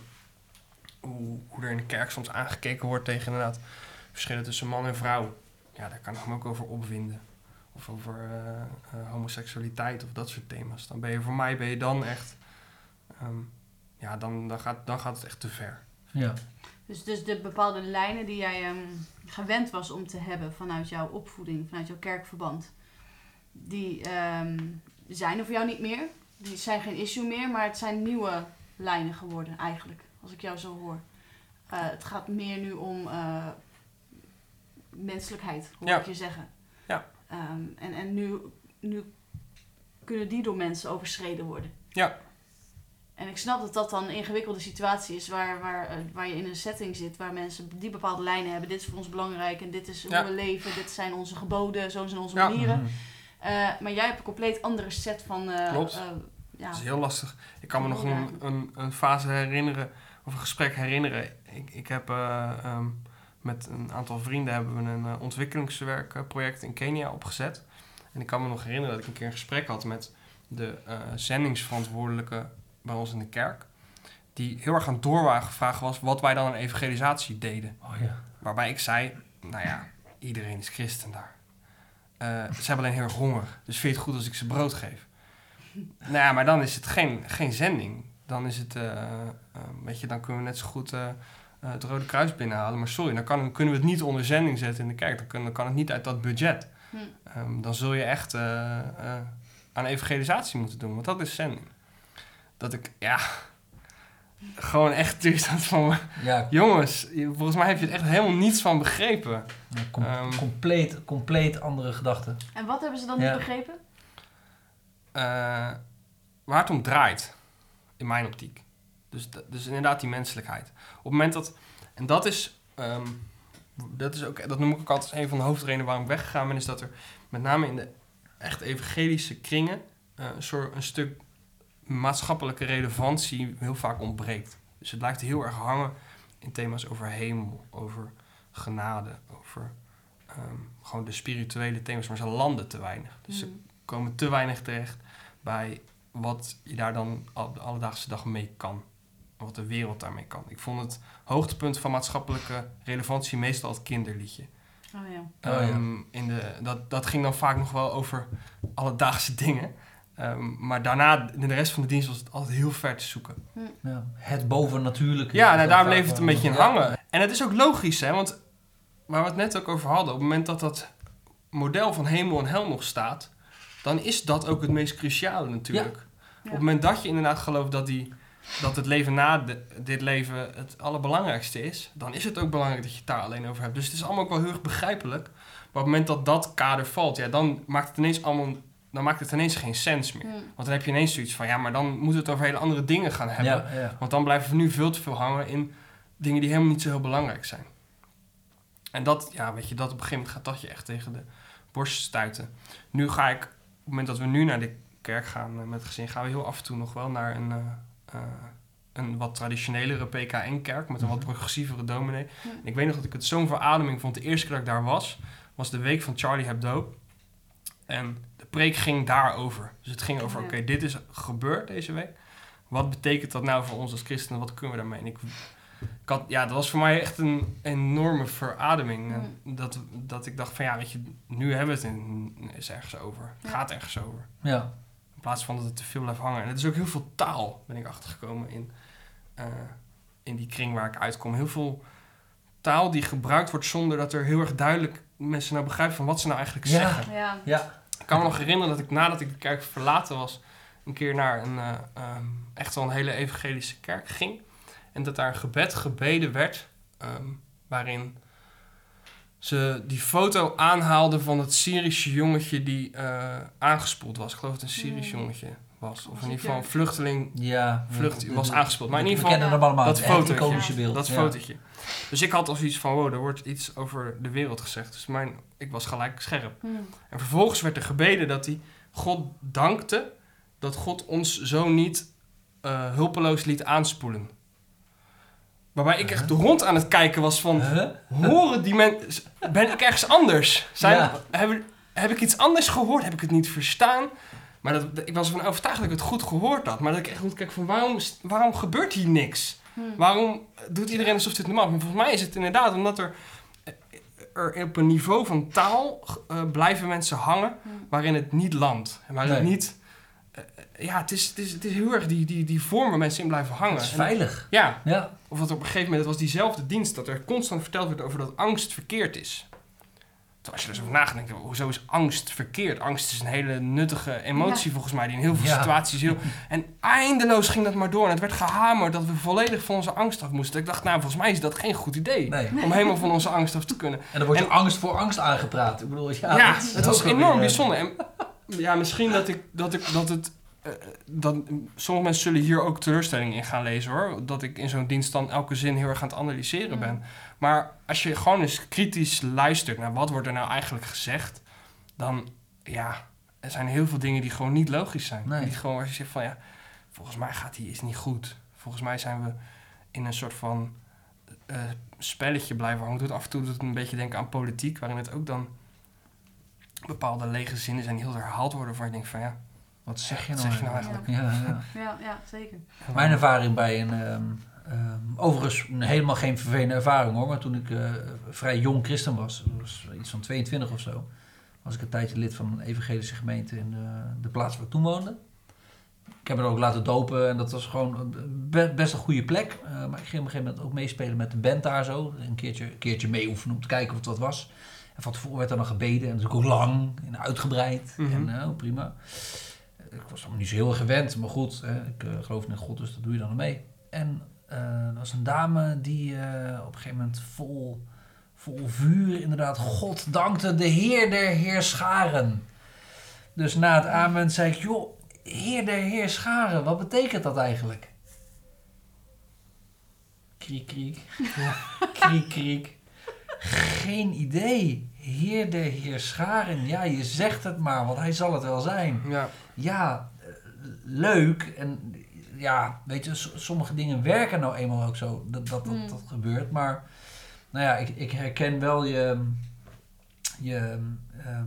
hoe, hoe er in de kerk soms aangekeken wordt tegen inderdaad verschillen tussen man en vrouw. Ja, daar kan ik me ook over opwinden. Of over eh, eh, homoseksualiteit of dat soort thema's. Dan ben je voor mij ben je dan echt. Ehm, ja, dan, dan, gaat, dan gaat het echt te ver. Ja. Dus, dus de bepaalde lijnen die jij ehm, gewend was om te hebben vanuit jouw opvoeding, vanuit jouw kerkverband, die ehm, zijn er voor jou niet meer. Die zijn geen issue meer, maar het zijn nieuwe lijnen geworden eigenlijk, als ik jou zo hoor. Eh, het gaat meer nu om eh, menselijkheid, hoor Ja. ik je zeggen. Ja. Ehm, en en nu, nu kunnen die door mensen overschreden worden. Ja. En ik snap dat dat dan een ingewikkelde situatie is waar, waar, eh, waar je in een setting zit waar mensen die bepaalde lijnen hebben. Dit is voor ons belangrijk en dit is hoe we leven, dit zijn onze geboden, zo zijn onze Ja. manieren. Mhm. Eh, maar jij hebt een compleet andere set van. eh, Klopt. ja. Dat is heel lastig. Ik kan me nog een, een, een fase herinneren, of een gesprek herinneren. Ik, ik heb eh, ehm, met een aantal vrienden hebben we een ontwikkelingswerkproject in Kenia opgezet. En ik kan me nog herinneren dat ik een keer een gesprek had met de eh, zendingsverantwoordelijke bij ons in de kerk. Die heel erg aan het doorwagen gevraagd was wat wij dan aan evangelisatie deden. Oh ja. Waarbij ik zei, nou ja, iedereen is christen daar. Eh, ze hebben alleen heel erg honger. Dus vind je het goed als ik ze brood geef? nou ja, maar dan is het geen, geen zending. Dan is het, eh, eh, weet je, dan kunnen we net zo goed eh, eh, het Rode Kruis binnenhalen. Maar sorry, dan kan, kunnen we het niet onder zending zetten in de kerk. Dan, kan- dan kan het niet uit dat budget. Hm. Ehm, dan zul je echt eh, eh, aan evangelisatie moeten doen, want dat is zending. Dat ik, ja, gewoon echt toestand van, Ja, jongens, volgens mij heb je er echt helemaal niets van begrepen. ja, com- Ehm. compleet, compleet andere gedachten. En wat hebben ze dan Ja. niet begrepen? Eh, waar het om draait, in mijn optiek. Dus, dus inderdaad die menselijkheid. Op het moment dat, en dat is, ehm, dat is ook, dat noem ik ook altijd als een van de hoofdredenen waarom ik weggegaan ben, is dat er met name in de echt evangelische kringen eh, een, soort, een stuk maatschappelijke relevantie heel vaak ontbreekt. Dus het blijft heel erg hangen in thema's over hemel, over genade, over ehm, gewoon de spirituele thema's, maar ze landen te weinig. Dus ze Hm. komen te weinig terecht bij wat je daar dan op de alledaagse dag mee kan. Wat de wereld daarmee kan. Ik vond het hoogtepunt van maatschappelijke relevantie meestal het kinderliedje. Oh ja. Oh, ja. Ehm, in de, dat, dat ging dan vaak nog wel over alledaagse dingen. Ehm, maar daarna, in de rest van de dienst, was het altijd heel ver te zoeken. Ja. Het bovennatuurlijke. Ja, nou, daar bleef het een beetje in hangen. En het is ook logisch, hè, want waar we het net ook over hadden, op het moment dat dat model van hemel en hel nog staat, dan is dat ook het meest cruciale natuurlijk. Op het moment dat je inderdaad gelooft dat, die, dat het leven na de- dit leven het allerbelangrijkste is, dan is het ook belangrijk dat je het daar alleen over hebt. Dus het is allemaal ook wel heel erg begrijpelijk. Maar op het moment dat dat kader valt, ja, dan maakt het ineens allemaal, dan maakt het ineens geen sens meer. Mm. Want dan heb je ineens zoiets van, ja, maar dan moeten we het over hele andere dingen gaan hebben. Ja, ja. Want dan blijven we nu veel te veel hangen in dingen die helemaal niet zo heel belangrijk zijn. En dat, ja, weet je, dat op een gegeven moment gaat dat je echt tegen de borst stuiten. Nu ga ik, op het moment dat we nu naar de kerk gaan eh, met het gezin, gaan we heel af en toe nog wel naar een, eh, eh, een wat traditionelere PKN-kerk met een wat Mhm. progressievere dominee. En ik weet nog dat ik het zo'n verademing vond. De eerste keer dat ik daar was, was de week van Charlie Hebdo. En preek ging daarover. Dus het ging over, Ja. oké, dit is gebeurd deze week. Wat betekent dat nou voor ons als christenen? Wat kunnen we daarmee? En ik, ik had, ja, dat was voor mij echt een enorme verademing. En Dat, dat ik dacht van, ja, weet je, nu hebben we het in, is ergens over. Het Ja. gaat ergens over. ja. In plaats van dat het te veel blijft hangen. En het is ook heel veel taal, ben ik achtergekomen in, eh, in die kring waar ik uitkom. Heel veel taal die gebruikt wordt zonder dat er heel erg duidelijk mensen nou begrijpen van wat ze nou eigenlijk Ja. zeggen. Ja. ja. Ik kan me nog herinneren dat ik nadat ik de kerk verlaten was, een keer naar een eh, ehm, echt wel een hele evangelische kerk ging. En dat daar een gebed gebeden werd, ehm, waarin ze die foto aanhaalden van het Syrische jongetje die eh, aangespoeld was. Ik geloof het een Syrisch Hmm. jongetje was. Of in ieder geval een vluchteling ja. Vlucht was aangespeeld. Maar in ieder geval hem allemaal. dat fotootje. beeld. dat ja. fotootje. Dus ik had al zoiets van, wow, er wordt iets over de wereld gezegd. Dus mijn, ik was gelijk scherp. Mm. En vervolgens werd er gebeden dat hij God dankte dat God ons zo niet eh, hulpeloos liet aanspoelen. Waarbij ik echt rond aan het kijken was van, Huh? horen die mensen, ben ik ergens anders? Zijn, Ja. heb, heb ik iets anders gehoord? Heb ik het niet verstaan? Maar dat, ik was ervan overtuigd dat ik het goed gehoord had. Maar dat ik echt moet kijken van, waarom, waarom gebeurt hier niks? Mm. Waarom doet iedereen alsof dit normaal is? Maar volgens mij is het inderdaad omdat er, er op een niveau van taal eh, blijven mensen hangen Mm. waarin het niet landt. En waar het niet... eh, ja, het is, het, is, het is heel erg die, die, die vorm waar mensen in blijven hangen. Het is En- veilig. ja, Ja. of dat op een gegeven moment, het was diezelfde dienst, dat er constant verteld werd over dat angst verkeerd is. Terwijl als je er zo over nadenkt, hoezo is angst verkeerd? Angst is een hele nuttige emotie volgens mij, die in heel veel Ja. situaties heel... En eindeloos ging dat maar door en het werd gehamerd dat we volledig van onze angst af moesten. Ik dacht, nou, volgens mij is dat geen goed idee. Nee. Om helemaal van onze angst af te kunnen. En dan wordt je En- angst voor angst aangepraat. Ik bedoel, ja, Ja, dat het was enorm weer, bijzonder. En ja, misschien dat ik dat ik dat het eh, dan sommige mensen zullen hier ook teleurstelling in gaan lezen hoor, dat ik in zo'n dienst dan elke zin heel erg aan het analyseren Mm. Maar als je gewoon eens kritisch luistert naar wat wordt er nou eigenlijk gezegd, dan ja, er zijn heel veel dingen die gewoon niet logisch zijn. Nee. Die gewoon als je zegt van ja, volgens mij gaat die is niet goed. Volgens mij zijn we in een soort van eh, spelletje blijven hangen. Doet af en toe doet het een beetje denken aan politiek, waarin het ook dan bepaalde lege zinnen zijn die heel herhaald worden, waarvan je denkt van ja, Wat zeg je Wat nou, zeg je nou eigenlijk? Ja, ja. Ja, ja, zeker. Mijn ervaring bij een... ehm, ehm, overigens helemaal geen vervelende ervaring hoor. Maar toen ik eh, vrij jong christen was, iets van 22 of zo... was ik een tijdje lid van een evangelische gemeente in de, de plaats waar ik toen woonde. Ik heb me er ook laten dopen en dat was gewoon be- best een goede plek. Eh, maar ik ging op een gegeven moment ook meespelen met de band daar zo. Een keertje, een keertje meeoefenen om te kijken of het wat was. En van tevoren werd er dan gebeden en natuurlijk ook lang en uitgebreid. Mhm. En eh, prima. Ik was allemaal niet zo heel erg gewend, maar goed, hè, ik eh, geloof in God, dus dat doe je dan mee. En eh, er was een dame die eh, op een gegeven moment vol, vol vuur inderdaad God dankte, de Heer der Heerscharen. Dus na het amen zei ik, joh, Heer der Heerscharen, wat betekent dat eigenlijk? Kriek, kriek. kriek, kriek. Geen idee. Heer der Heerscharen, ja, je zegt het maar, want hij zal het wel zijn ja, ja, eh, leuk. En ja, weet je, sommige dingen werken nou eenmaal ook zo dat dat, dat, Mm. dat gebeurt. Maar nou ja, ik, ik herken wel je, je ehm,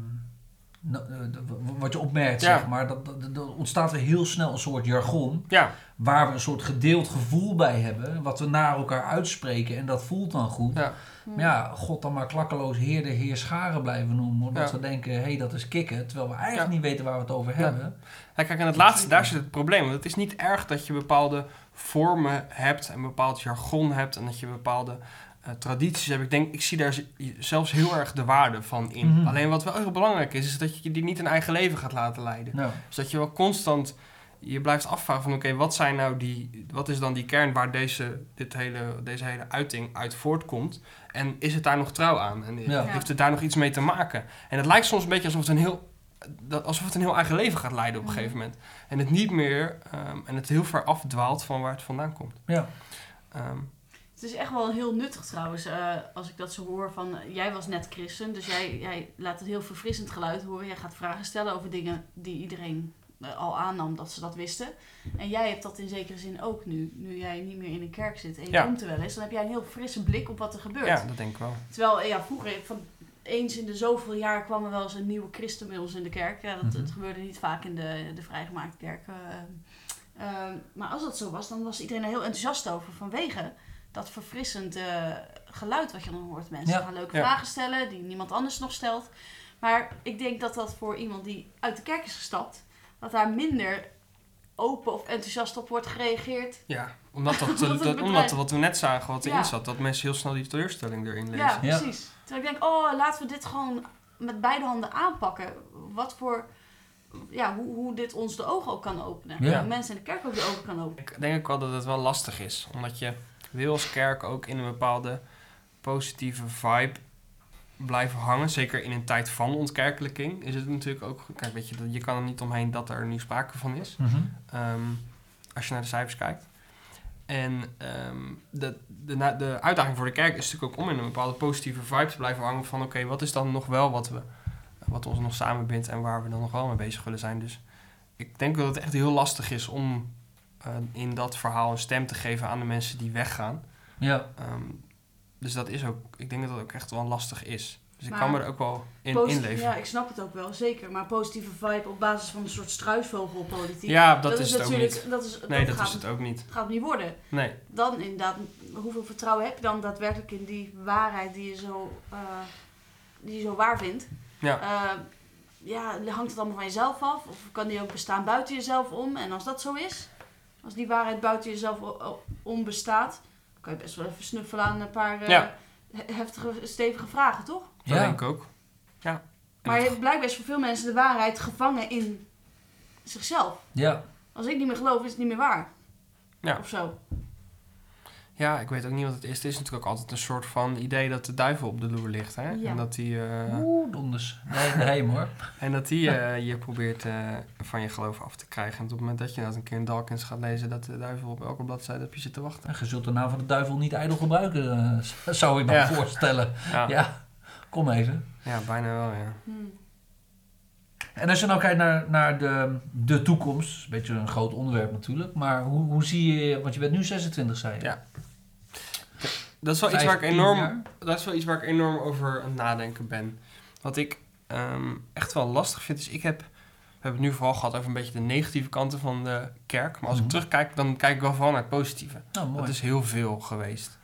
wat je opmerkt, Ja. zeg maar. Dat, dat, dat- dat ontstaat er heel snel een soort jargon ja, waar we een soort gedeeld gevoel bij hebben, wat we naar elkaar uitspreken en dat voelt dan goed. ja, Mm. Maar ja, God dan maar klakkeloos Heer de Heer Scharen blijven noemen, omdat Ja. we denken, hé, hey, dat is kicken, terwijl we eigenlijk Ja. niet weten waar we het over Ja. hebben. Ja, kijk, en het laatste, daar zit het probleem. Want het is niet erg dat je bepaalde vormen hebt en bepaald jargon hebt en dat je bepaalde eh, tradities hebt. Ik denk, ik zie daar zelfs heel erg de waarde van in. Mhm. Alleen wat wel heel belangrijk is, is dat je die niet een eigen leven gaat laten leiden. Dus dat je wel constant je blijft afvragen van oké, wat zijn nou die, wat is dan die kern waar deze, dit hele, deze hele uiting uit voortkomt? En is het daar nog trouw aan? En Ja. heeft het daar nog iets mee te maken? En het lijkt soms een beetje alsof het een heel, dat- alsof het een heel eigen leven gaat leiden op een Mhm. gegeven moment. En het niet meer, ehm, en het heel ver afdwaalt van waar het vandaan komt. Ja. Ehm, Het is echt wel heel nuttig trouwens, eh, als ik dat zo hoor van... eh, jij was net christen, dus jij, jij laat het heel verfrissend geluid horen. Jij gaat vragen stellen over dingen die iedereen eh, al aannam dat ze dat wisten. En jij hebt dat in zekere zin ook nu. Nu jij niet meer in een kerk zit en je Ja. komt er wel eens... dan heb jij een heel frisse blik op wat er gebeurt. ja, dat denk ik wel. Terwijl, ja, vroeger, van eens in de zoveel jaar kwam er wel eens een nieuwe christen bij ons in de kerk. Ja, dat, Mhm. Het gebeurde niet vaak in de, de vrijgemaakte kerk. eh, maar als dat zo was, dan was iedereen er heel enthousiast over vanwege dat verfrissend eh, geluid wat je dan hoort. Mensen Ja. gaan leuke Ja. vragen stellen die niemand anders nog stelt. Maar ik denk dat dat voor iemand die uit de kerk is gestapt, dat daar minder open of enthousiast op wordt gereageerd. Ja, omdat, dat, Omdat dat, het omdat bedrijf- wat we net zagen, wat erin Ja. zat, dat mensen heel snel die teleurstelling erin lezen. Ja, Ja. precies. Terwijl ik denk, oh, laten we dit gewoon met beide handen aanpakken. Wat voor, ja, hoe, hoe dit ons de ogen ook kan openen. Ja. Hoe mensen in de kerk ook de ogen kan openen. Ik denk ook wel dat het wel lastig is. Omdat je wil als kerk ook in een bepaalde positieve vibe blijven hangen. Zeker in een tijd van ontkerkelijking is het natuurlijk ook... Kijk, weet je, dat- je kan er niet omheen dat er nu sprake van is. Mhm. Ehm, als je naar de cijfers kijkt. En ehm, de, de, de uitdaging voor de kerk is natuurlijk ook om in een bepaalde positieve vibe te blijven hangen. Van oké, wat is dan nog wel wat, we, wat ons nog samenbindt en waar we dan nog wel mee bezig willen zijn. Dus ik denk dat het echt heel lastig is om eh, in dat verhaal een stem te geven aan de mensen die weggaan. Ja. Ehm, dus dat is ook, ik denk dat dat ook echt wel lastig is. Dus ik kan me er ook wel in inleven. Ja, ik snap het ook wel, zeker. Maar positieve vibe op basis van een soort struisvogelpolitiek. Ja, dat, is, het ook natuurlijk, niet. Dat is, Nee, dat dat gaat, is het ook niet. gaat niet worden. Nee. Dan inderdaad, hoeveel vertrouwen heb je dan daadwerkelijk in die waarheid die je zo, eh, die je zo waar vindt? Ja. Eh, ja, hangt het allemaal van jezelf af? Of kan die ook bestaan buiten jezelf om? En als dat zo is, als die waarheid buiten jezelf o- o- om bestaat, kan je best wel even snuffelen aan een paar eh, Ja. heftige, stevige vragen, toch? Dat Ja. denk ik ook. Ja. Maar je- blijkbaar is voor veel mensen de waarheid gevangen in zichzelf. Ja. Als ik niet meer geloof, is het niet meer waar. Ja. Of zo. Ja, ik weet ook niet wat het is. Het is natuurlijk ook altijd een soort van idee dat de duivel op de loer ligt. Hè? Ja. En dat die, eh, Oeh, donders. Nee, hemel hoor. en dat die eh, je probeert eh, van je geloof af te krijgen. En op het moment dat je dat een keer in Dawkins gaat lezen, dat de duivel op elke bladzijde op je zit te wachten. En Je zult de naam van de duivel niet ijdel gebruiken, eh, zou ik me Ja. voorstellen. Ja, ja. Ja, kom even. bijna wel, ja. Hmm. En als je nou kijkt naar, naar de, de toekomst, een beetje een groot onderwerp natuurlijk, maar hoe, hoe zie je, want je bent nu 26 zei je. Ja. Dat is wel iets waar ik 15 enorm dat is wel iets waar ik enorm over aan het nadenken ben. Wat ik ehm, echt wel lastig vind, is ik heb... We hebben het nu vooral gehad over een beetje de negatieve kanten van de kerk. Maar als Mhm. ik terugkijk, dan kijk ik wel vooral naar het positieve. Mooi. Dat is heel veel geweest.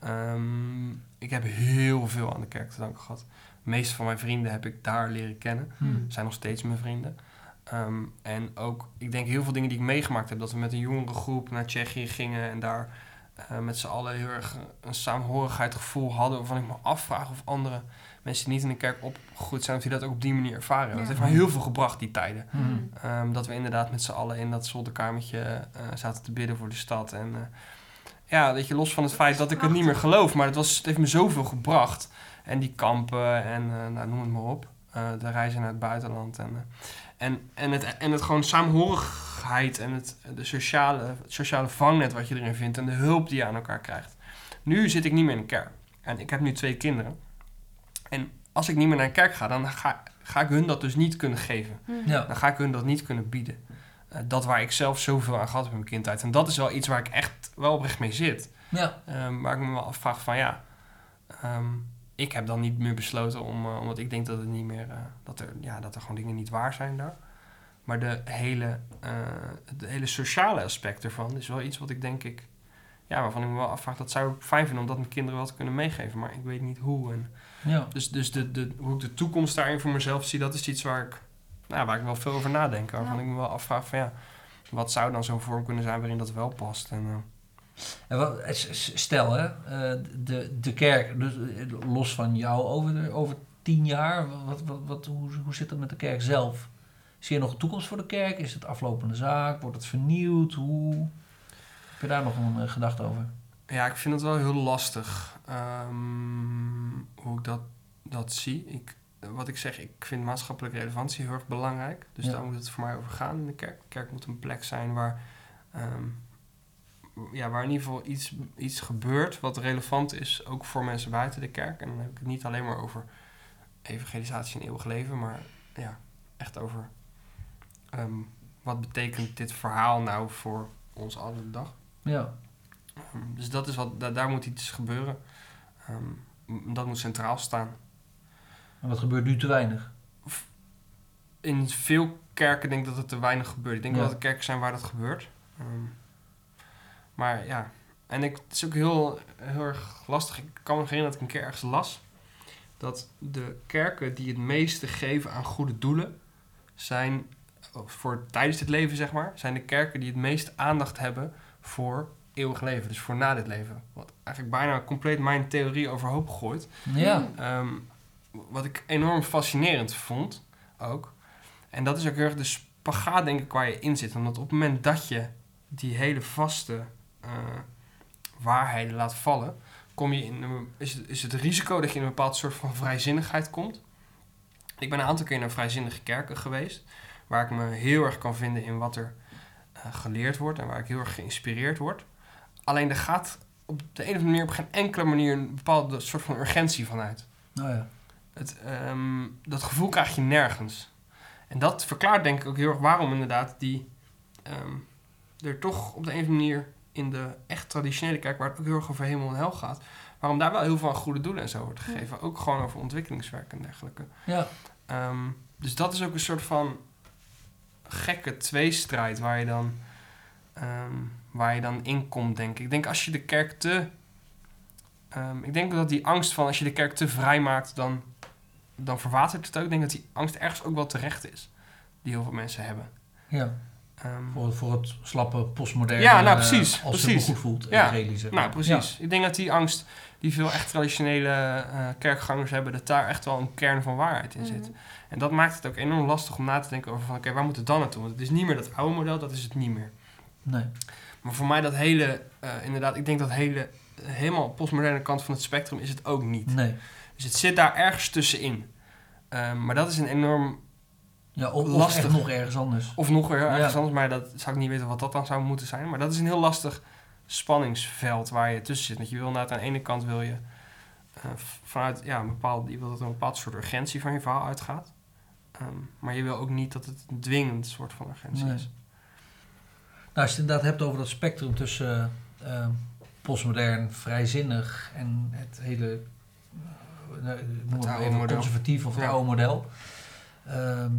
Ehm, ik heb heel veel aan de kerk te danken gehad. De meeste van mijn vrienden heb ik daar leren kennen. Hmm. Zijn nog steeds mijn vrienden. Ehm, en ook, ik denk heel veel dingen die ik meegemaakt heb. Dat we met een jongere groep naar Tsjechië gingen en daar eh, met z'n allen heel erg een saamhorigheidsgevoel hadden. Waarvan ik me afvraag of andere mensen die niet in de kerk opgegroeid zijn, of die dat ook op die manier ervaren. Ja. Dat heeft mij heel veel gebracht, die tijden. Hmm. Ehm, dat we inderdaad met z'n allen in dat zolderkamertje eh, zaten te bidden voor de stad. En eh, ja, weet je, los van het feit dat ik het niet meer geloof, maar het, was, het heeft me zoveel gebracht. En die kampen en eh, nou, noem het maar op. Eh, de reizen naar het buitenland. En, eh, en, en, het, en het gewoon saamhorigheid en het, de sociale, het sociale vangnet wat je erin vindt en de hulp die je aan elkaar krijgt. Nu zit ik niet meer in een kerk. En ik heb nu twee kinderen. En als ik niet meer naar een kerk ga, dan ga, ga ik hun dat dus niet kunnen geven Hmm. Ja. dan ga ik hun dat niet kunnen bieden. Eh, dat waar ik zelf zoveel aan gehad heb in mijn kindheid. En dat is wel iets waar ik echt wel oprecht mee zit. Ja. Ehm, waar ik me wel afvraag van ja, ehm, ik heb dan niet meer besloten om, eh, omdat ik denk dat het niet meer, eh, dat, er, ja, dat er gewoon dingen niet waar zijn daar. Maar de hele, eh, de hele sociale aspect ervan is wel iets wat ik denk ik, ja, waarvan ik me wel afvraag, dat zou ik fijn vinden om dat mijn kinderen wel te kunnen meegeven. Maar ik weet niet hoe. En Ja. dus dus de, de, hoe ik de toekomst daarin voor mezelf zie, dat is iets waar ik, nou, waar ik wel veel over nadenk. Waarvan Ja. ik me wel afvraag van ja, wat zou dan zo'n vorm kunnen zijn waarin dat wel past. En, eh, En wat, stel hè, eh, de, de kerk, dus eh, los van jou over, over tien jaar, wat, wat, wat, hoe, hoe zit dat met de kerk zelf? Zie je nog een toekomst voor de kerk? Is het aflopende zaak? Wordt het vernieuwd? Hoe... Heb je daar nog een eh, gedachte over? Ja, ik vind het wel heel lastig ehm, hoe ik dat, dat zie. Ik, wat ik zeg, ik vind maatschappelijke relevantie heel erg belangrijk. Dus Ja. daar moet het voor mij over gaan in de kerk. De kerk moet een plek zijn waar, ehm, ja, waar in ieder geval iets, iets gebeurt wat relevant is, ook voor mensen buiten de kerk. En dan heb ik het niet alleen maar over evangelisatie en eeuwig leven, maar ja, echt over ehm, wat betekent dit verhaal nou voor ons alle dag. Ja. Ehm, dus dat is wat, da- daar moet iets gebeuren. Ehm, dat moet centraal staan. En wat gebeurt nu te weinig? In veel kerken denk ik dat het te weinig gebeurt. Ik denk Ja. dat er kerken zijn waar dat gebeurt. Ehm, maar ja, en ik, het is ook heel, heel erg lastig. Ik kan me herinneren dat ik een keer ergens las dat de kerken die het meeste geven aan goede doelen zijn oh, voor tijdens het leven, zeg maar, zijn de kerken die het meest aandacht hebben voor eeuwig leven, dus voor na dit leven. Wat eigenlijk bijna compleet mijn theorie overhoop gooit. Ja. Ehm, wat ik enorm fascinerend vond ook. En dat is ook heel erg de spagaat, denk ik, waar je in zit. Omdat op het moment dat je die hele vaste waarheden laat vallen, kom je in een, is, het, is het risico dat je in een bepaald soort van vrijzinnigheid komt. Ik ben een aantal keer naar vrijzinnige kerken geweest, waar ik me heel erg kan vinden in wat er eh, geleerd wordt en waar ik heel erg geïnspireerd word. Alleen er gaat op de een of andere manier op geen enkele manier een bepaalde soort van urgentie vanuit. Nou ja. Het, ehm, dat gevoel krijg je nergens. En dat verklaart denk ik ook heel erg waarom inderdaad die ehm, er toch op de een of andere manier in de echt traditionele kerk, waar het ook heel erg over hemel en hel gaat, waarom daar wel heel veel goede doelen en zo wordt gegeven. Ook gewoon over ontwikkelingswerk en dergelijke. Ja. Ehm, dus dat is ook een soort van gekke tweestrijd waar je dan, ehm, waar je dan in komt, denk ik. Ik denk als je de kerk te... ehm, ik denk dat die angst van als je de kerk te vrij maakt, dan, dan verwatert het ook. Ik denk dat die angst ergens ook wel terecht is, die heel veel mensen hebben. ja. Ehm, Voor, voor het slappe postmoderne. Ja, nou, precies, Als precies. het me goed voelt. Ja. evangelische. nou, precies. Ik denk dat die angst die veel echt traditionele eh, kerkgangers hebben, dat daar echt wel een kern van waarheid in zit. Mhm. En dat maakt het ook enorm lastig om na te denken over van... oké, waar moet het dan naartoe? Want het is niet meer dat oude model, dat is het niet meer. Nee. Maar voor mij dat hele... eh, inderdaad, ik denk dat hele... helemaal postmoderne kant van het spectrum is het ook niet. Nee. Dus het zit daar ergens tussenin. Ehm, maar dat is een enorm... Ja, of, of Lastig. nog ergens anders. Of nog weer ergens Ja. anders, maar dat zou ik niet weten wat dat dan zou moeten zijn. Maar dat is een heel lastig spanningsveld waar je tussen zit. Want je wil inderdaad aan de ene kant wil je... eh, vanuit ja, een bepaald, je wil dat er een bepaald soort urgentie van je verhaal uitgaat. Ehm, maar je wil ook niet dat het een dwingend soort van urgentie Nee. is. Nou, als je het inderdaad hebt over dat spectrum tussen eh, postmodern, vrijzinnig en het hele ik noem het even conservatief of oude model. Ehm,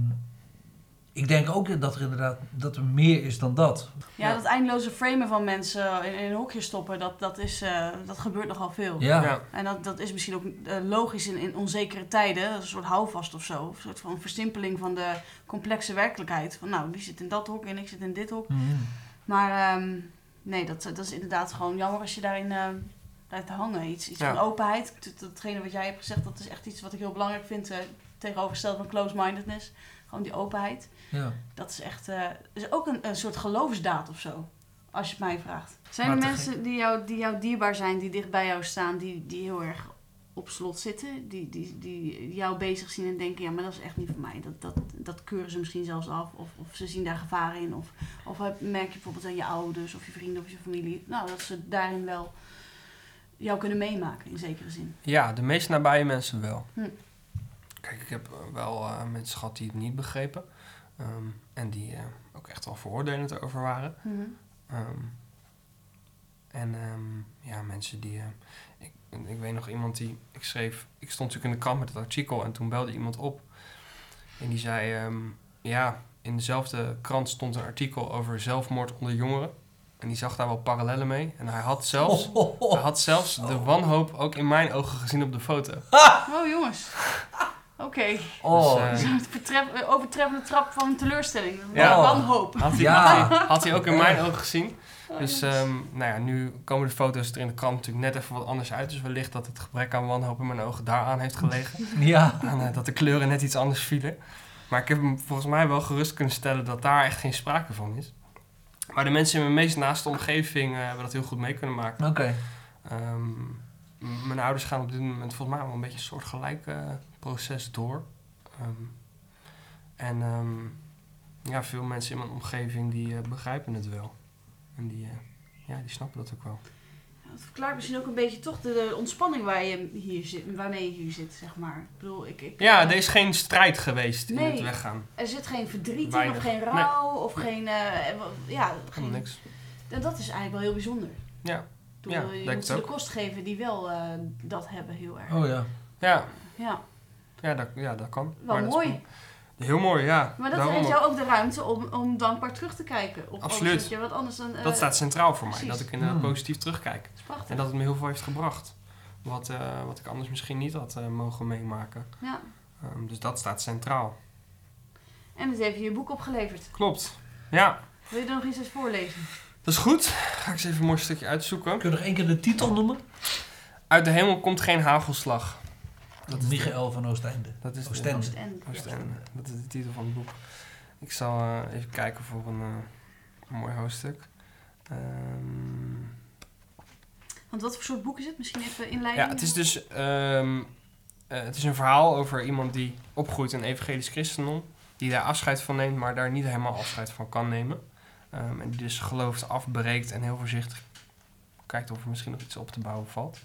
ik denk ook dat er inderdaad dat er meer is dan dat. Ja, Ja. dat eindeloze framen van mensen in, in een hokje stoppen, dat, dat, is, eh, dat gebeurt nogal veel. Ja, Ja. En dat, dat is misschien ook eh, logisch in, in onzekere tijden, een soort houvast of zo. Een soort van verstimpeling van de complexe werkelijkheid. Van nou, die zit in dat hok en ik zit in dit hok. Mhm. Maar ehm, nee, dat, dat is inderdaad gewoon jammer als je daarin eh, blijft hangen. Iets, iets Ja. van openheid. Dat- Datgene wat jij hebt gezegd, dat is echt iets wat ik heel belangrijk vind. Eh, tegenovergesteld van close-mindedness. Gewoon die openheid. ja. Dat is echt eh, is ook een, een soort geloofsdaad of zo. Als je het mij vraagt. Zijn er mensen die jou, die jou dierbaar zijn, die dicht bij jou staan, die, die heel erg op slot zitten? Die, die, die jou bezig zien en denken, ja, maar dat is echt niet voor mij. Dat, dat, dat keuren ze misschien zelfs af. Of, of ze zien daar gevaar in. Of, of merk je bijvoorbeeld aan je ouders of je vrienden of je familie. Nou, dat ze daarin wel jou kunnen meemaken in zekere zin. Ja, de meest nabije mensen wel. Hm. Kijk, ik heb wel eh, mensen gehad die het niet begrepen. Ehm, en die eh, ook echt wel veroordelend erover waren. Ehm, en ehm, ja, mensen die... eh, ik, ik weet nog iemand die... Ik schreef... Ik stond natuurlijk in de krant met het artikel en toen belde iemand op. En die zei... ehm, ja, in dezelfde krant stond een artikel over zelfmoord onder jongeren. En die zag daar wel parallellen mee. En hij had zelfs... Oh, oh, oh. Hij had zelfs de wanhoop ook in mijn ogen gezien op de foto. Oh, jongens. Oké. Oh, Dus, eh, overtreffende trap van teleurstelling. Ja. Wanhoop. Had hij, Ja. had, hij, had hij ook in mijn ogen gezien. Oh, Dus ehm, nou ja, nu komen de foto's er in de krant natuurlijk net even wat anders uit. Dus wellicht dat het gebrek aan wanhoop in mijn ogen daaraan heeft gelegen. ja. en eh, dat de kleuren net iets anders vielen. Maar ik heb hem volgens mij wel gerust kunnen stellen dat daar echt geen sprake van is. Maar de mensen in mijn meest naaste omgeving eh, hebben dat heel goed mee kunnen maken. Oké. Ehm, mijn ouders gaan op dit moment volgens mij wel een beetje een soort gelijk eh, proces door. Ehm, en ehm, ja, veel mensen in mijn omgeving die eh, begrijpen het wel. En die, eh, ja, die snappen dat ook wel. Het verklaart misschien ook een beetje toch de, de ontspanning waar je hier zit, waarmee je hier zit, zeg maar. Ik bedoel, ik, ik, Ja, er is geen strijd geweest in Nee. het weggaan. er zit geen verdriet in, of geen rouw, of geen, eh, ja, Helemaal geen, niks. en dat is eigenlijk wel heel bijzonder. Ja. Bedoel, Ja, je denk moet ze de ook. kost geven die wel eh, dat hebben, heel erg. Oh ja. Ja, Ja, ja, dat, ja, dat kan. wel Maar dat is- mooi. heel mooi, ja. Maar dat Daarom geeft jou ook de ruimte om, om dankbaar terug te kijken. Op Absoluut. Je, wat anders dan... eh, Dat staat centraal voor mij. precies. Dat ik inderdaad Hmm. positief terugkijk. is prachtig. En dat het me heel veel heeft gebracht. Wat, eh, wat ik anders misschien niet had eh, mogen meemaken. Ja. Ehm, dus dat staat centraal. En het heeft je je boek opgeleverd. Klopt. Ja, Wil je er nog iets eens voorlezen? dat is goed. Ga ik eens even een mooi stukje uitzoeken. Kun je nog één keer de titel noemen? Uit de hemel komt geen hagelslag. Dat is Michael van Oostende. Dat is de- Oostende. Oostende. Oostende. Dat is de titel van het boek. Ik zal eh, even kijken voor een, eh, een mooi hoofdstuk. Ehm, Want wat voor soort boek is het? Misschien even inleiding? ja, het is dus ehm, eh, het is een verhaal over iemand die opgroeit in een evangelisch christendom. Die daar afscheid van neemt, maar daar niet helemaal afscheid van kan nemen. Ehm, en die dus geloof afbreekt en heel voorzichtig kijkt of er misschien nog iets op te bouwen valt.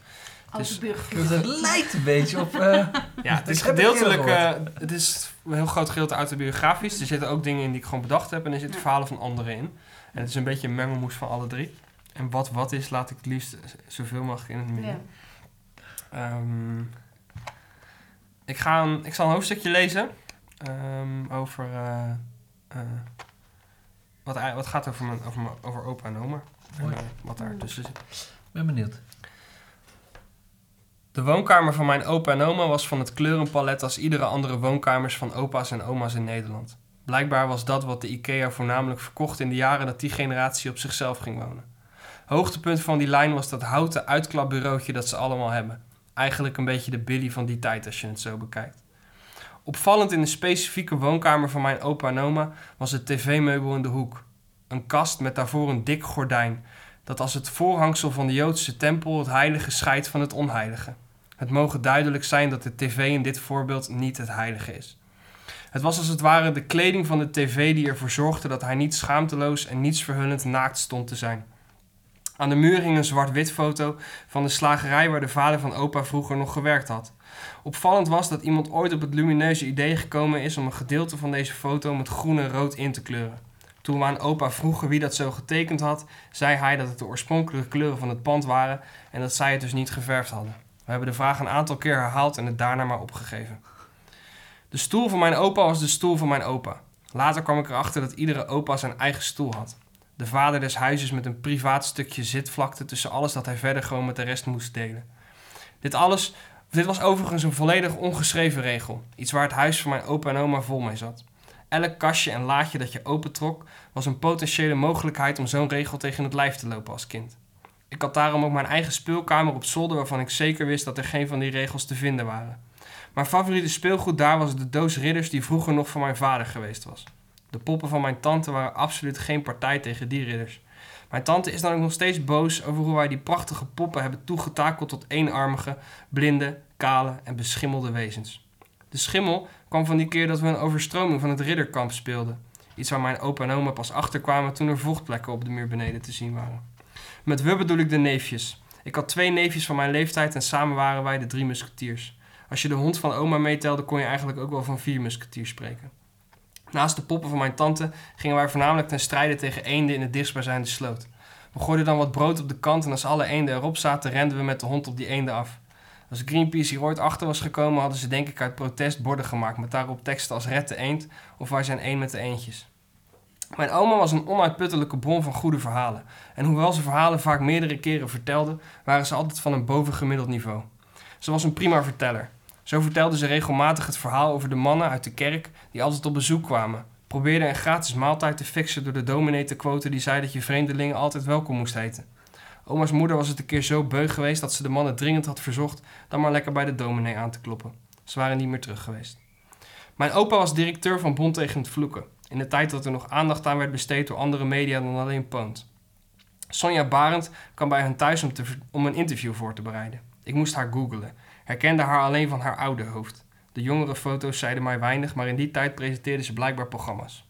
Dus het lijkt een beetje op... eh, Ja, het Ik is gedeeltelijk, eh, het is een heel groot gedeelte autobiografisch. Er zitten ook dingen in die ik gewoon bedacht heb en er zitten verhalen van anderen in. En het is een beetje een mengelmoes van alle drie. En wat wat is, laat ik het liefst zoveel mogelijk in het midden. Ja. Ehm, ik, ga een, ik zal een hoofdstukje lezen ehm, over eh, eh, wat, wat gaat over, mijn, over, mijn, over opa en oma. En Mooi. wat daar tussen zit. ben benieuwd. De woonkamer van mijn opa en oma was van het kleurenpalet als iedere andere woonkamers van opa's en oma's in Nederland. Blijkbaar was dat wat de IKEA voornamelijk verkocht in de jaren dat die generatie op zichzelf ging wonen. Hoogtepunt van die lijn was dat houten uitklapbureautje dat ze allemaal hebben. Eigenlijk een beetje de Billy van die tijd als je het zo bekijkt. Opvallend in de specifieke woonkamer van mijn opa en oma was het tv-meubel in de hoek. Een kast met daarvoor een dik gordijn, dat als het voorhangsel van de Joodse tempel het heilige scheidt van het onheilige. Het mogen duidelijk zijn dat de tv in dit voorbeeld niet het heilige is. Het was als het ware de kleding van de tv die ervoor zorgde dat hij niet schaamteloos en nietsverhullend naakt stond te zijn. Aan de muur hing een zwart-wit foto van de slagerij waar de vader van opa vroeger nog gewerkt had. Opvallend was dat iemand ooit op het lumineuze idee gekomen is om een gedeelte van deze foto met groen en rood in te kleuren. Toen we aan opa vroegen wie dat zo getekend had, zei hij dat het de oorspronkelijke kleuren van het pand waren en dat zij het dus niet geverfd hadden. We hebben de vraag een aantal keer herhaald en het daarna maar opgegeven. De stoel van mijn opa was de stoel van mijn opa. Later kwam ik erachter dat iedere opa zijn eigen stoel had. De vader des huizes met een privaat stukje zitvlakte tussen alles dat hij verder gewoon met de rest moest delen. Dit alles, dit was overigens een volledig ongeschreven regel. Iets waar het huis van mijn opa en oma vol mee zat. Elk kastje en laadje dat je opentrok was een potentiële mogelijkheid om zo'n regel tegen het lijf te lopen als kind. Ik had daarom ook mijn eigen speelkamer op zolder waarvan ik zeker wist dat er geen van die regels te vinden waren. Mijn favoriete speelgoed daar was de doos ridders die vroeger nog van mijn vader geweest was. De poppen van mijn tante waren absoluut geen partij tegen die ridders. Mijn tante is dan ook nog steeds boos over hoe wij die prachtige poppen hebben toegetakeld tot eenarmige, blinde, kale en beschimmelde wezens. De schimmel kwam van die keer dat we een overstroming van het ridderkamp speelden. Iets waar mijn opa en oma pas achterkwamen toen er vochtplekken op de muur beneden te zien waren. Met we bedoel ik de neefjes. Ik had twee neefjes van mijn leeftijd en samen waren wij de drie musketiers. Als je de hond van oma meetelde, kon je eigenlijk ook wel van vier musketiers spreken. Naast de poppen van mijn tante gingen wij voornamelijk ten strijde tegen eenden in het dichtstbijzijnde sloot. We gooiden dan wat brood op de kant en als alle eenden erop zaten, renden we met de hond op die eenden af. Als Greenpeace hier ooit achter was gekomen, hadden ze denk ik uit protest borden gemaakt met daarop teksten als red de eend of wij zijn één met de eendjes. Mijn oma was een onuitputtelijke bron van goede verhalen. En hoewel ze verhalen vaak meerdere keren vertelde, waren ze altijd van een bovengemiddeld niveau. Ze was een prima verteller. Zo vertelde ze regelmatig het verhaal over de mannen uit de kerk die altijd op bezoek kwamen. Probeerde een gratis maaltijd te fixen door de dominee te quoten die zei dat je vreemdelingen altijd welkom moest heten. Oma's moeder was het een keer zo beu geweest dat ze de mannen dringend had verzocht dan maar lekker bij de dominee aan te kloppen. Ze waren niet meer terug geweest. Mijn opa was directeur van Bond tegen het Vloeken. In de tijd dat er nog aandacht aan werd besteed door andere media dan alleen Poont. Sonja Barend kwam bij hen thuis om, te, om een interview voor te bereiden. Ik moest haar googlen. Herkende haar alleen van haar oude hoofd. De jongere foto's zeiden mij weinig, maar in die tijd presenteerde ze blijkbaar programma's.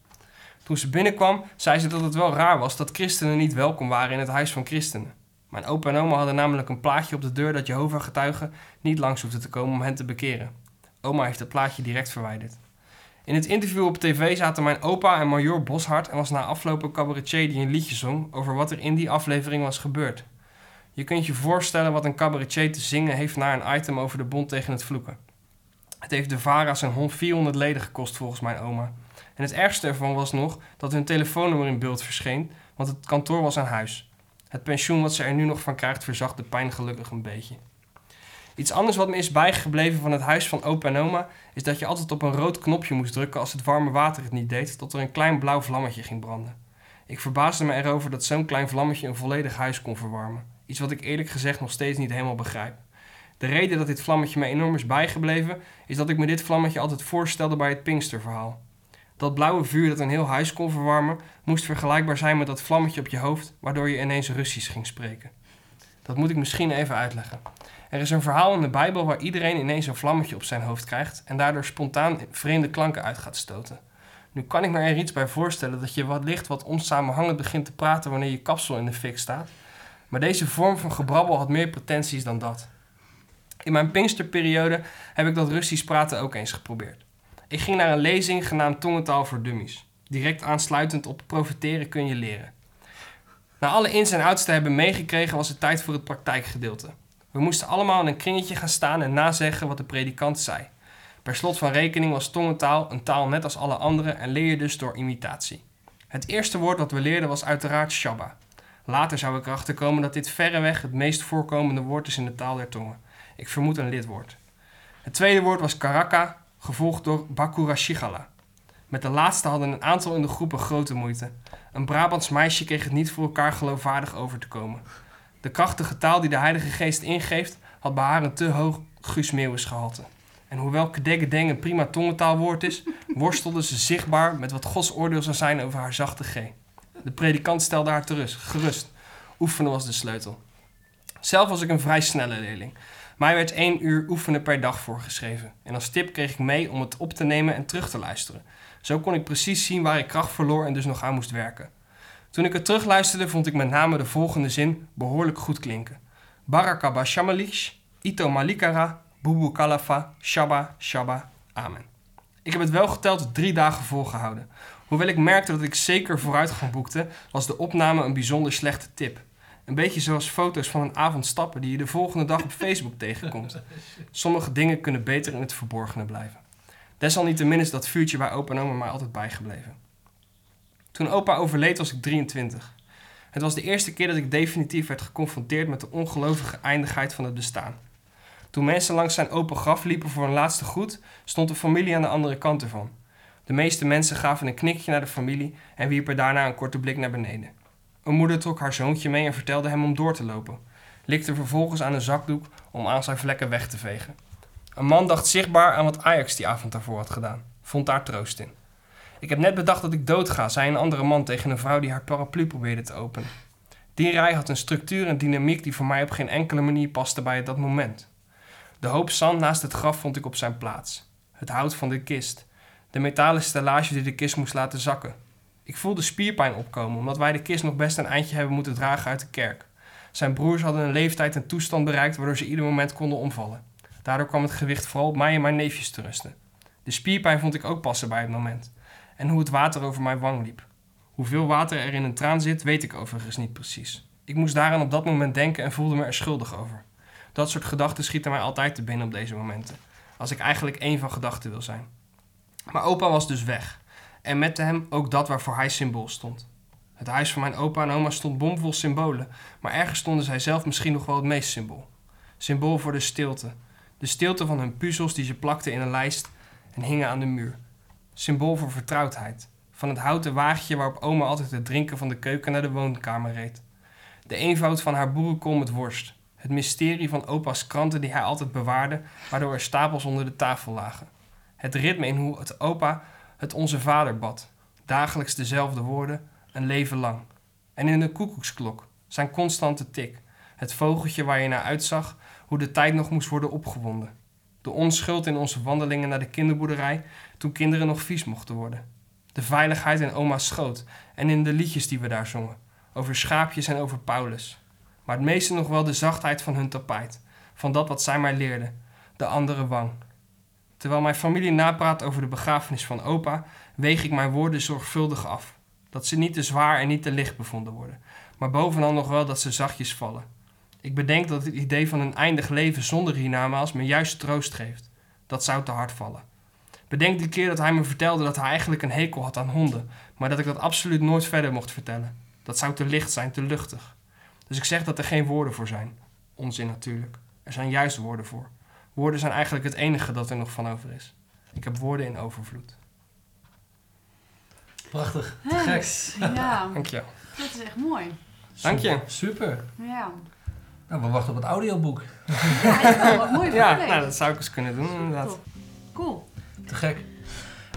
Toen ze binnenkwam, zei ze dat het wel raar was dat christenen niet welkom waren in het huis van christenen. Mijn opa en oma hadden namelijk een plaatje op de deur dat Jehovah-getuigen niet langs hoefden te komen om hen te bekeren. Oma heeft het plaatje direct verwijderd. In het interview op tv zaten mijn opa en Major Boshart en was na afloop een cabaretier die een liedje zong over wat er in die aflevering was gebeurd. Je kunt je voorstellen wat een cabaretier te zingen heeft na een item over de bond tegen het vloeken. Het heeft de VARA zijn 400 leden gekost volgens mijn oma. En het ergste ervan was nog dat hun telefoonnummer in beeld verscheen, want het kantoor was aan huis. Het pensioen wat ze er nu nog van krijgt verzacht de pijn gelukkig een beetje. Iets anders wat me is bijgebleven van het huis van opa en oma is dat je altijd op een rood knopje moest drukken als het warme water het niet deed, tot er een klein blauw vlammetje ging branden. Ik verbaasde me erover dat zo'n klein vlammetje een volledig huis kon verwarmen. Iets wat ik eerlijk gezegd nog steeds niet helemaal begrijp. De reden dat dit vlammetje me enorm is bijgebleven, is dat ik me dit vlammetje altijd voorstelde bij het Pinksterverhaal. Dat blauwe vuur dat een heel huis kon verwarmen, moest vergelijkbaar zijn met dat vlammetje op je hoofd, waardoor je ineens Russisch ging spreken. Dat moet ik misschien even uitleggen. Er is een verhaal in de Bijbel waar iedereen ineens een vlammetje op zijn hoofd krijgt en daardoor spontaan vreemde klanken uit gaat stoten. Nu kan ik me er iets bij voorstellen dat je wat licht wat onsamenhangend begint te praten wanneer je kapsel in de fik staat. Maar deze vorm van gebrabbel had meer pretenties dan dat. In mijn Pinksterperiode heb ik dat Russisch praten ook eens geprobeerd. Ik ging naar een lezing genaamd Tongentaal voor Dummies. Direct aansluitend op profiteren kun je leren. Na alle ins en outs te hebben meegekregen was het tijd voor het praktijkgedeelte. We moesten allemaal in een kringetje gaan staan en nazeggen wat de predikant zei. Per slot van rekening was tongentaal een taal net als alle andere en leer je dus door imitatie. Het eerste woord wat we leerden was uiteraard Shabba. Later zou ik erachter komen dat dit verreweg het meest voorkomende woord is in de taal der tongen. Ik vermoed een lidwoord. Het tweede woord was Karaka, gevolgd door Bakurashigala. Met de laatste hadden een aantal in de groepen grote moeite. Een Brabants meisje kreeg het niet voor elkaar geloofwaardig over te komen. De krachtige taal die de Heilige Geest ingeeft, had bij haar een te hoog Guus Meeuwis gehalte. En hoewel Kedegedeng een prima tongentaalwoord is, worstelde ze zichtbaar met wat Gods oordeel zou zijn over haar zachte G. De predikant stelde haar te rust, gerust. Oefenen was de sleutel. Zelf was ik een vrij snelle leerling. Mij werd één uur oefenen per dag voorgeschreven. En als tip kreeg ik mee om het op te nemen en terug te luisteren. Zo kon ik precies zien waar ik kracht verloor en dus nog aan moest werken. Toen ik het terugluisterde, vond ik met name de volgende zin behoorlijk goed klinken. Barakaba shamalish, ito malikara, bubu kalafa, shaba, shaba, amen. Ik heb het wel geteld drie dagen volgehouden. Hoewel ik merkte dat ik zeker vooruitgang boekte, was de opname een bijzonder slechte tip. Een beetje zoals foto's van een avond stappen die je de volgende dag op Facebook tegenkomt. Sommige dingen kunnen beter in het verborgene blijven. Desalniettemin is dat vuurtje bij opa en oma mij altijd bijgebleven. Toen opa overleed was ik 23. Het was de eerste keer dat ik definitief werd geconfronteerd met de ongelovige eindigheid van het bestaan. Toen mensen langs zijn open graf liepen voor een laatste groet, stond de familie aan de andere kant ervan. De meeste mensen gaven een knikje naar de familie en wierpen daarna een korte blik naar beneden. Een moeder trok haar zoontje mee en vertelde hem om door te lopen. Likte vervolgens aan een zakdoek om aan zijn vlekken weg te vegen. Een man dacht zichtbaar aan wat Ajax die avond daarvoor had gedaan. Vond daar troost in. Ik heb net bedacht dat ik doodga, zei een andere man tegen een vrouw die haar paraplu probeerde te openen. Die rij had een structuur en dynamiek die voor mij op geen enkele manier paste bij dat moment. De hoop zand naast het graf vond ik op zijn plaats. Het hout van de kist. De metalen stellage die de kist moest laten zakken. Ik voelde spierpijn opkomen omdat wij de kist nog best een eindje hebben moeten dragen uit de kerk. Zijn broers hadden een leeftijd en toestand bereikt waardoor ze ieder moment konden omvallen. Daardoor kwam het gewicht vooral op mij en mijn neefjes te rusten. De spierpijn vond ik ook passen bij het moment. En hoe het water over mijn wang liep. Hoeveel water er in een traan zit, weet ik overigens niet precies. Ik moest daaraan op dat moment denken en voelde me er schuldig over. Dat soort gedachten schieten mij altijd te binnen op deze momenten. Als ik eigenlijk één van gedachten wil zijn. Maar opa was dus weg. En met hem ook dat waarvoor hij symbool stond. Het huis van mijn opa en oma stond bomvol symbolen, maar ergens stonden zij zelf misschien nog wel het meest symbool. Symbool voor de stilte. De stilte van hun puzzels die ze plakten in een lijst en hingen aan de muur. Symbool voor vertrouwdheid. Van het houten wagentje waarop oma altijd het drinken van de keuken naar de woonkamer reed. De eenvoud van haar boerenkool met worst. Het mysterie van opa's kranten die hij altijd bewaarde, waardoor er stapels onder de tafel lagen. Het ritme in hoe het opa het onze vader bad. Dagelijks dezelfde woorden, een leven lang. En in de koekoeksklok, zijn constante tik. Het vogeltje waar je naar uitzag, hoe de tijd nog moest worden opgewonden. De onschuld in onze wandelingen naar de kinderboerderij, toen kinderen nog vies mochten worden. De veiligheid in oma's schoot en in de liedjes die we daar zongen. Over schaapjes en over Paulus. Maar het meeste nog wel de zachtheid van hun tapijt. Van dat wat zij mij leerde. De andere wang. Terwijl mijn familie napraat over de begrafenis van opa, weeg ik mijn woorden zorgvuldig af. Dat ze niet te zwaar en niet te licht bevonden worden. Maar bovenal nog wel dat ze zachtjes vallen. Ik bedenk dat het idee van een eindig leven zonder hiernamaals me juist troost geeft. Dat zou te hard vallen. Bedenk de keer dat hij me vertelde dat hij eigenlijk een hekel had aan honden, maar dat ik dat absoluut nooit verder mocht vertellen. Dat zou te licht zijn, te luchtig. Dus ik zeg dat er geen woorden voor zijn. Onzin natuurlijk. Er zijn juist woorden voor. Woorden zijn eigenlijk het enige dat er nog van over is. Ik heb woorden in overvloed. Prachtig. Te gek. Thanks. Ja, Dankjewel. dat is echt mooi. Dank je. Super. Ja. Nou, we wachten op het audioboek. Ja, wel, wat mooi Ja, nou, dat zou ik eens kunnen doen, inderdaad. Top. Cool. Te gek.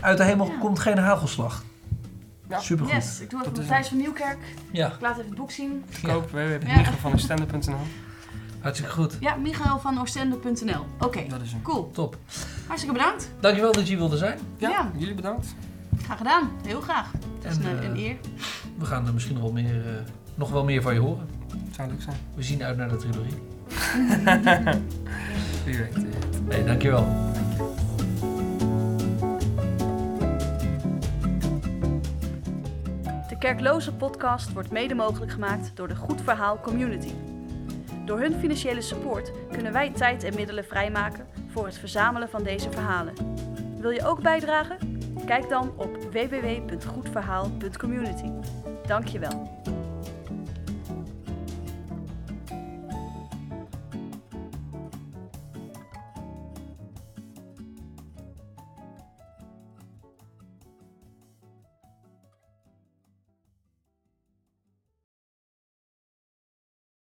Uit de hemel Ja. komt geen hagelslag. Ja. Supergoed. Yes, ik doe Dat even is Matthijs van Nieuwkerk. Ja, Ik laat even het boek zien. Koop www.michaelvanostende.nl hartstikke goed. Ja, Michael van Oostende.nl. Oké, Dat is hem. cool. Top. Hartstikke bedankt. Dankjewel dat je hier wilde zijn. Ja, Ja. jullie bedankt. Graag gedaan. Heel graag. Het is En, een, eh, een eer. We gaan er misschien nog wel meer, eh, nog wel meer van je horen. Zou leuk zijn. We zien uit naar de trilogie. Wie weet. eh. Hey, dankjewel. De Kerkloze podcast wordt mede mogelijk gemaakt door de Goed Verhaal Community. Door hun financiële support kunnen wij tijd en middelen vrijmaken voor het verzamelen van deze verhalen. Wil je ook bijdragen? Kijk dan op www.goedverhaal.community. Dankjewel.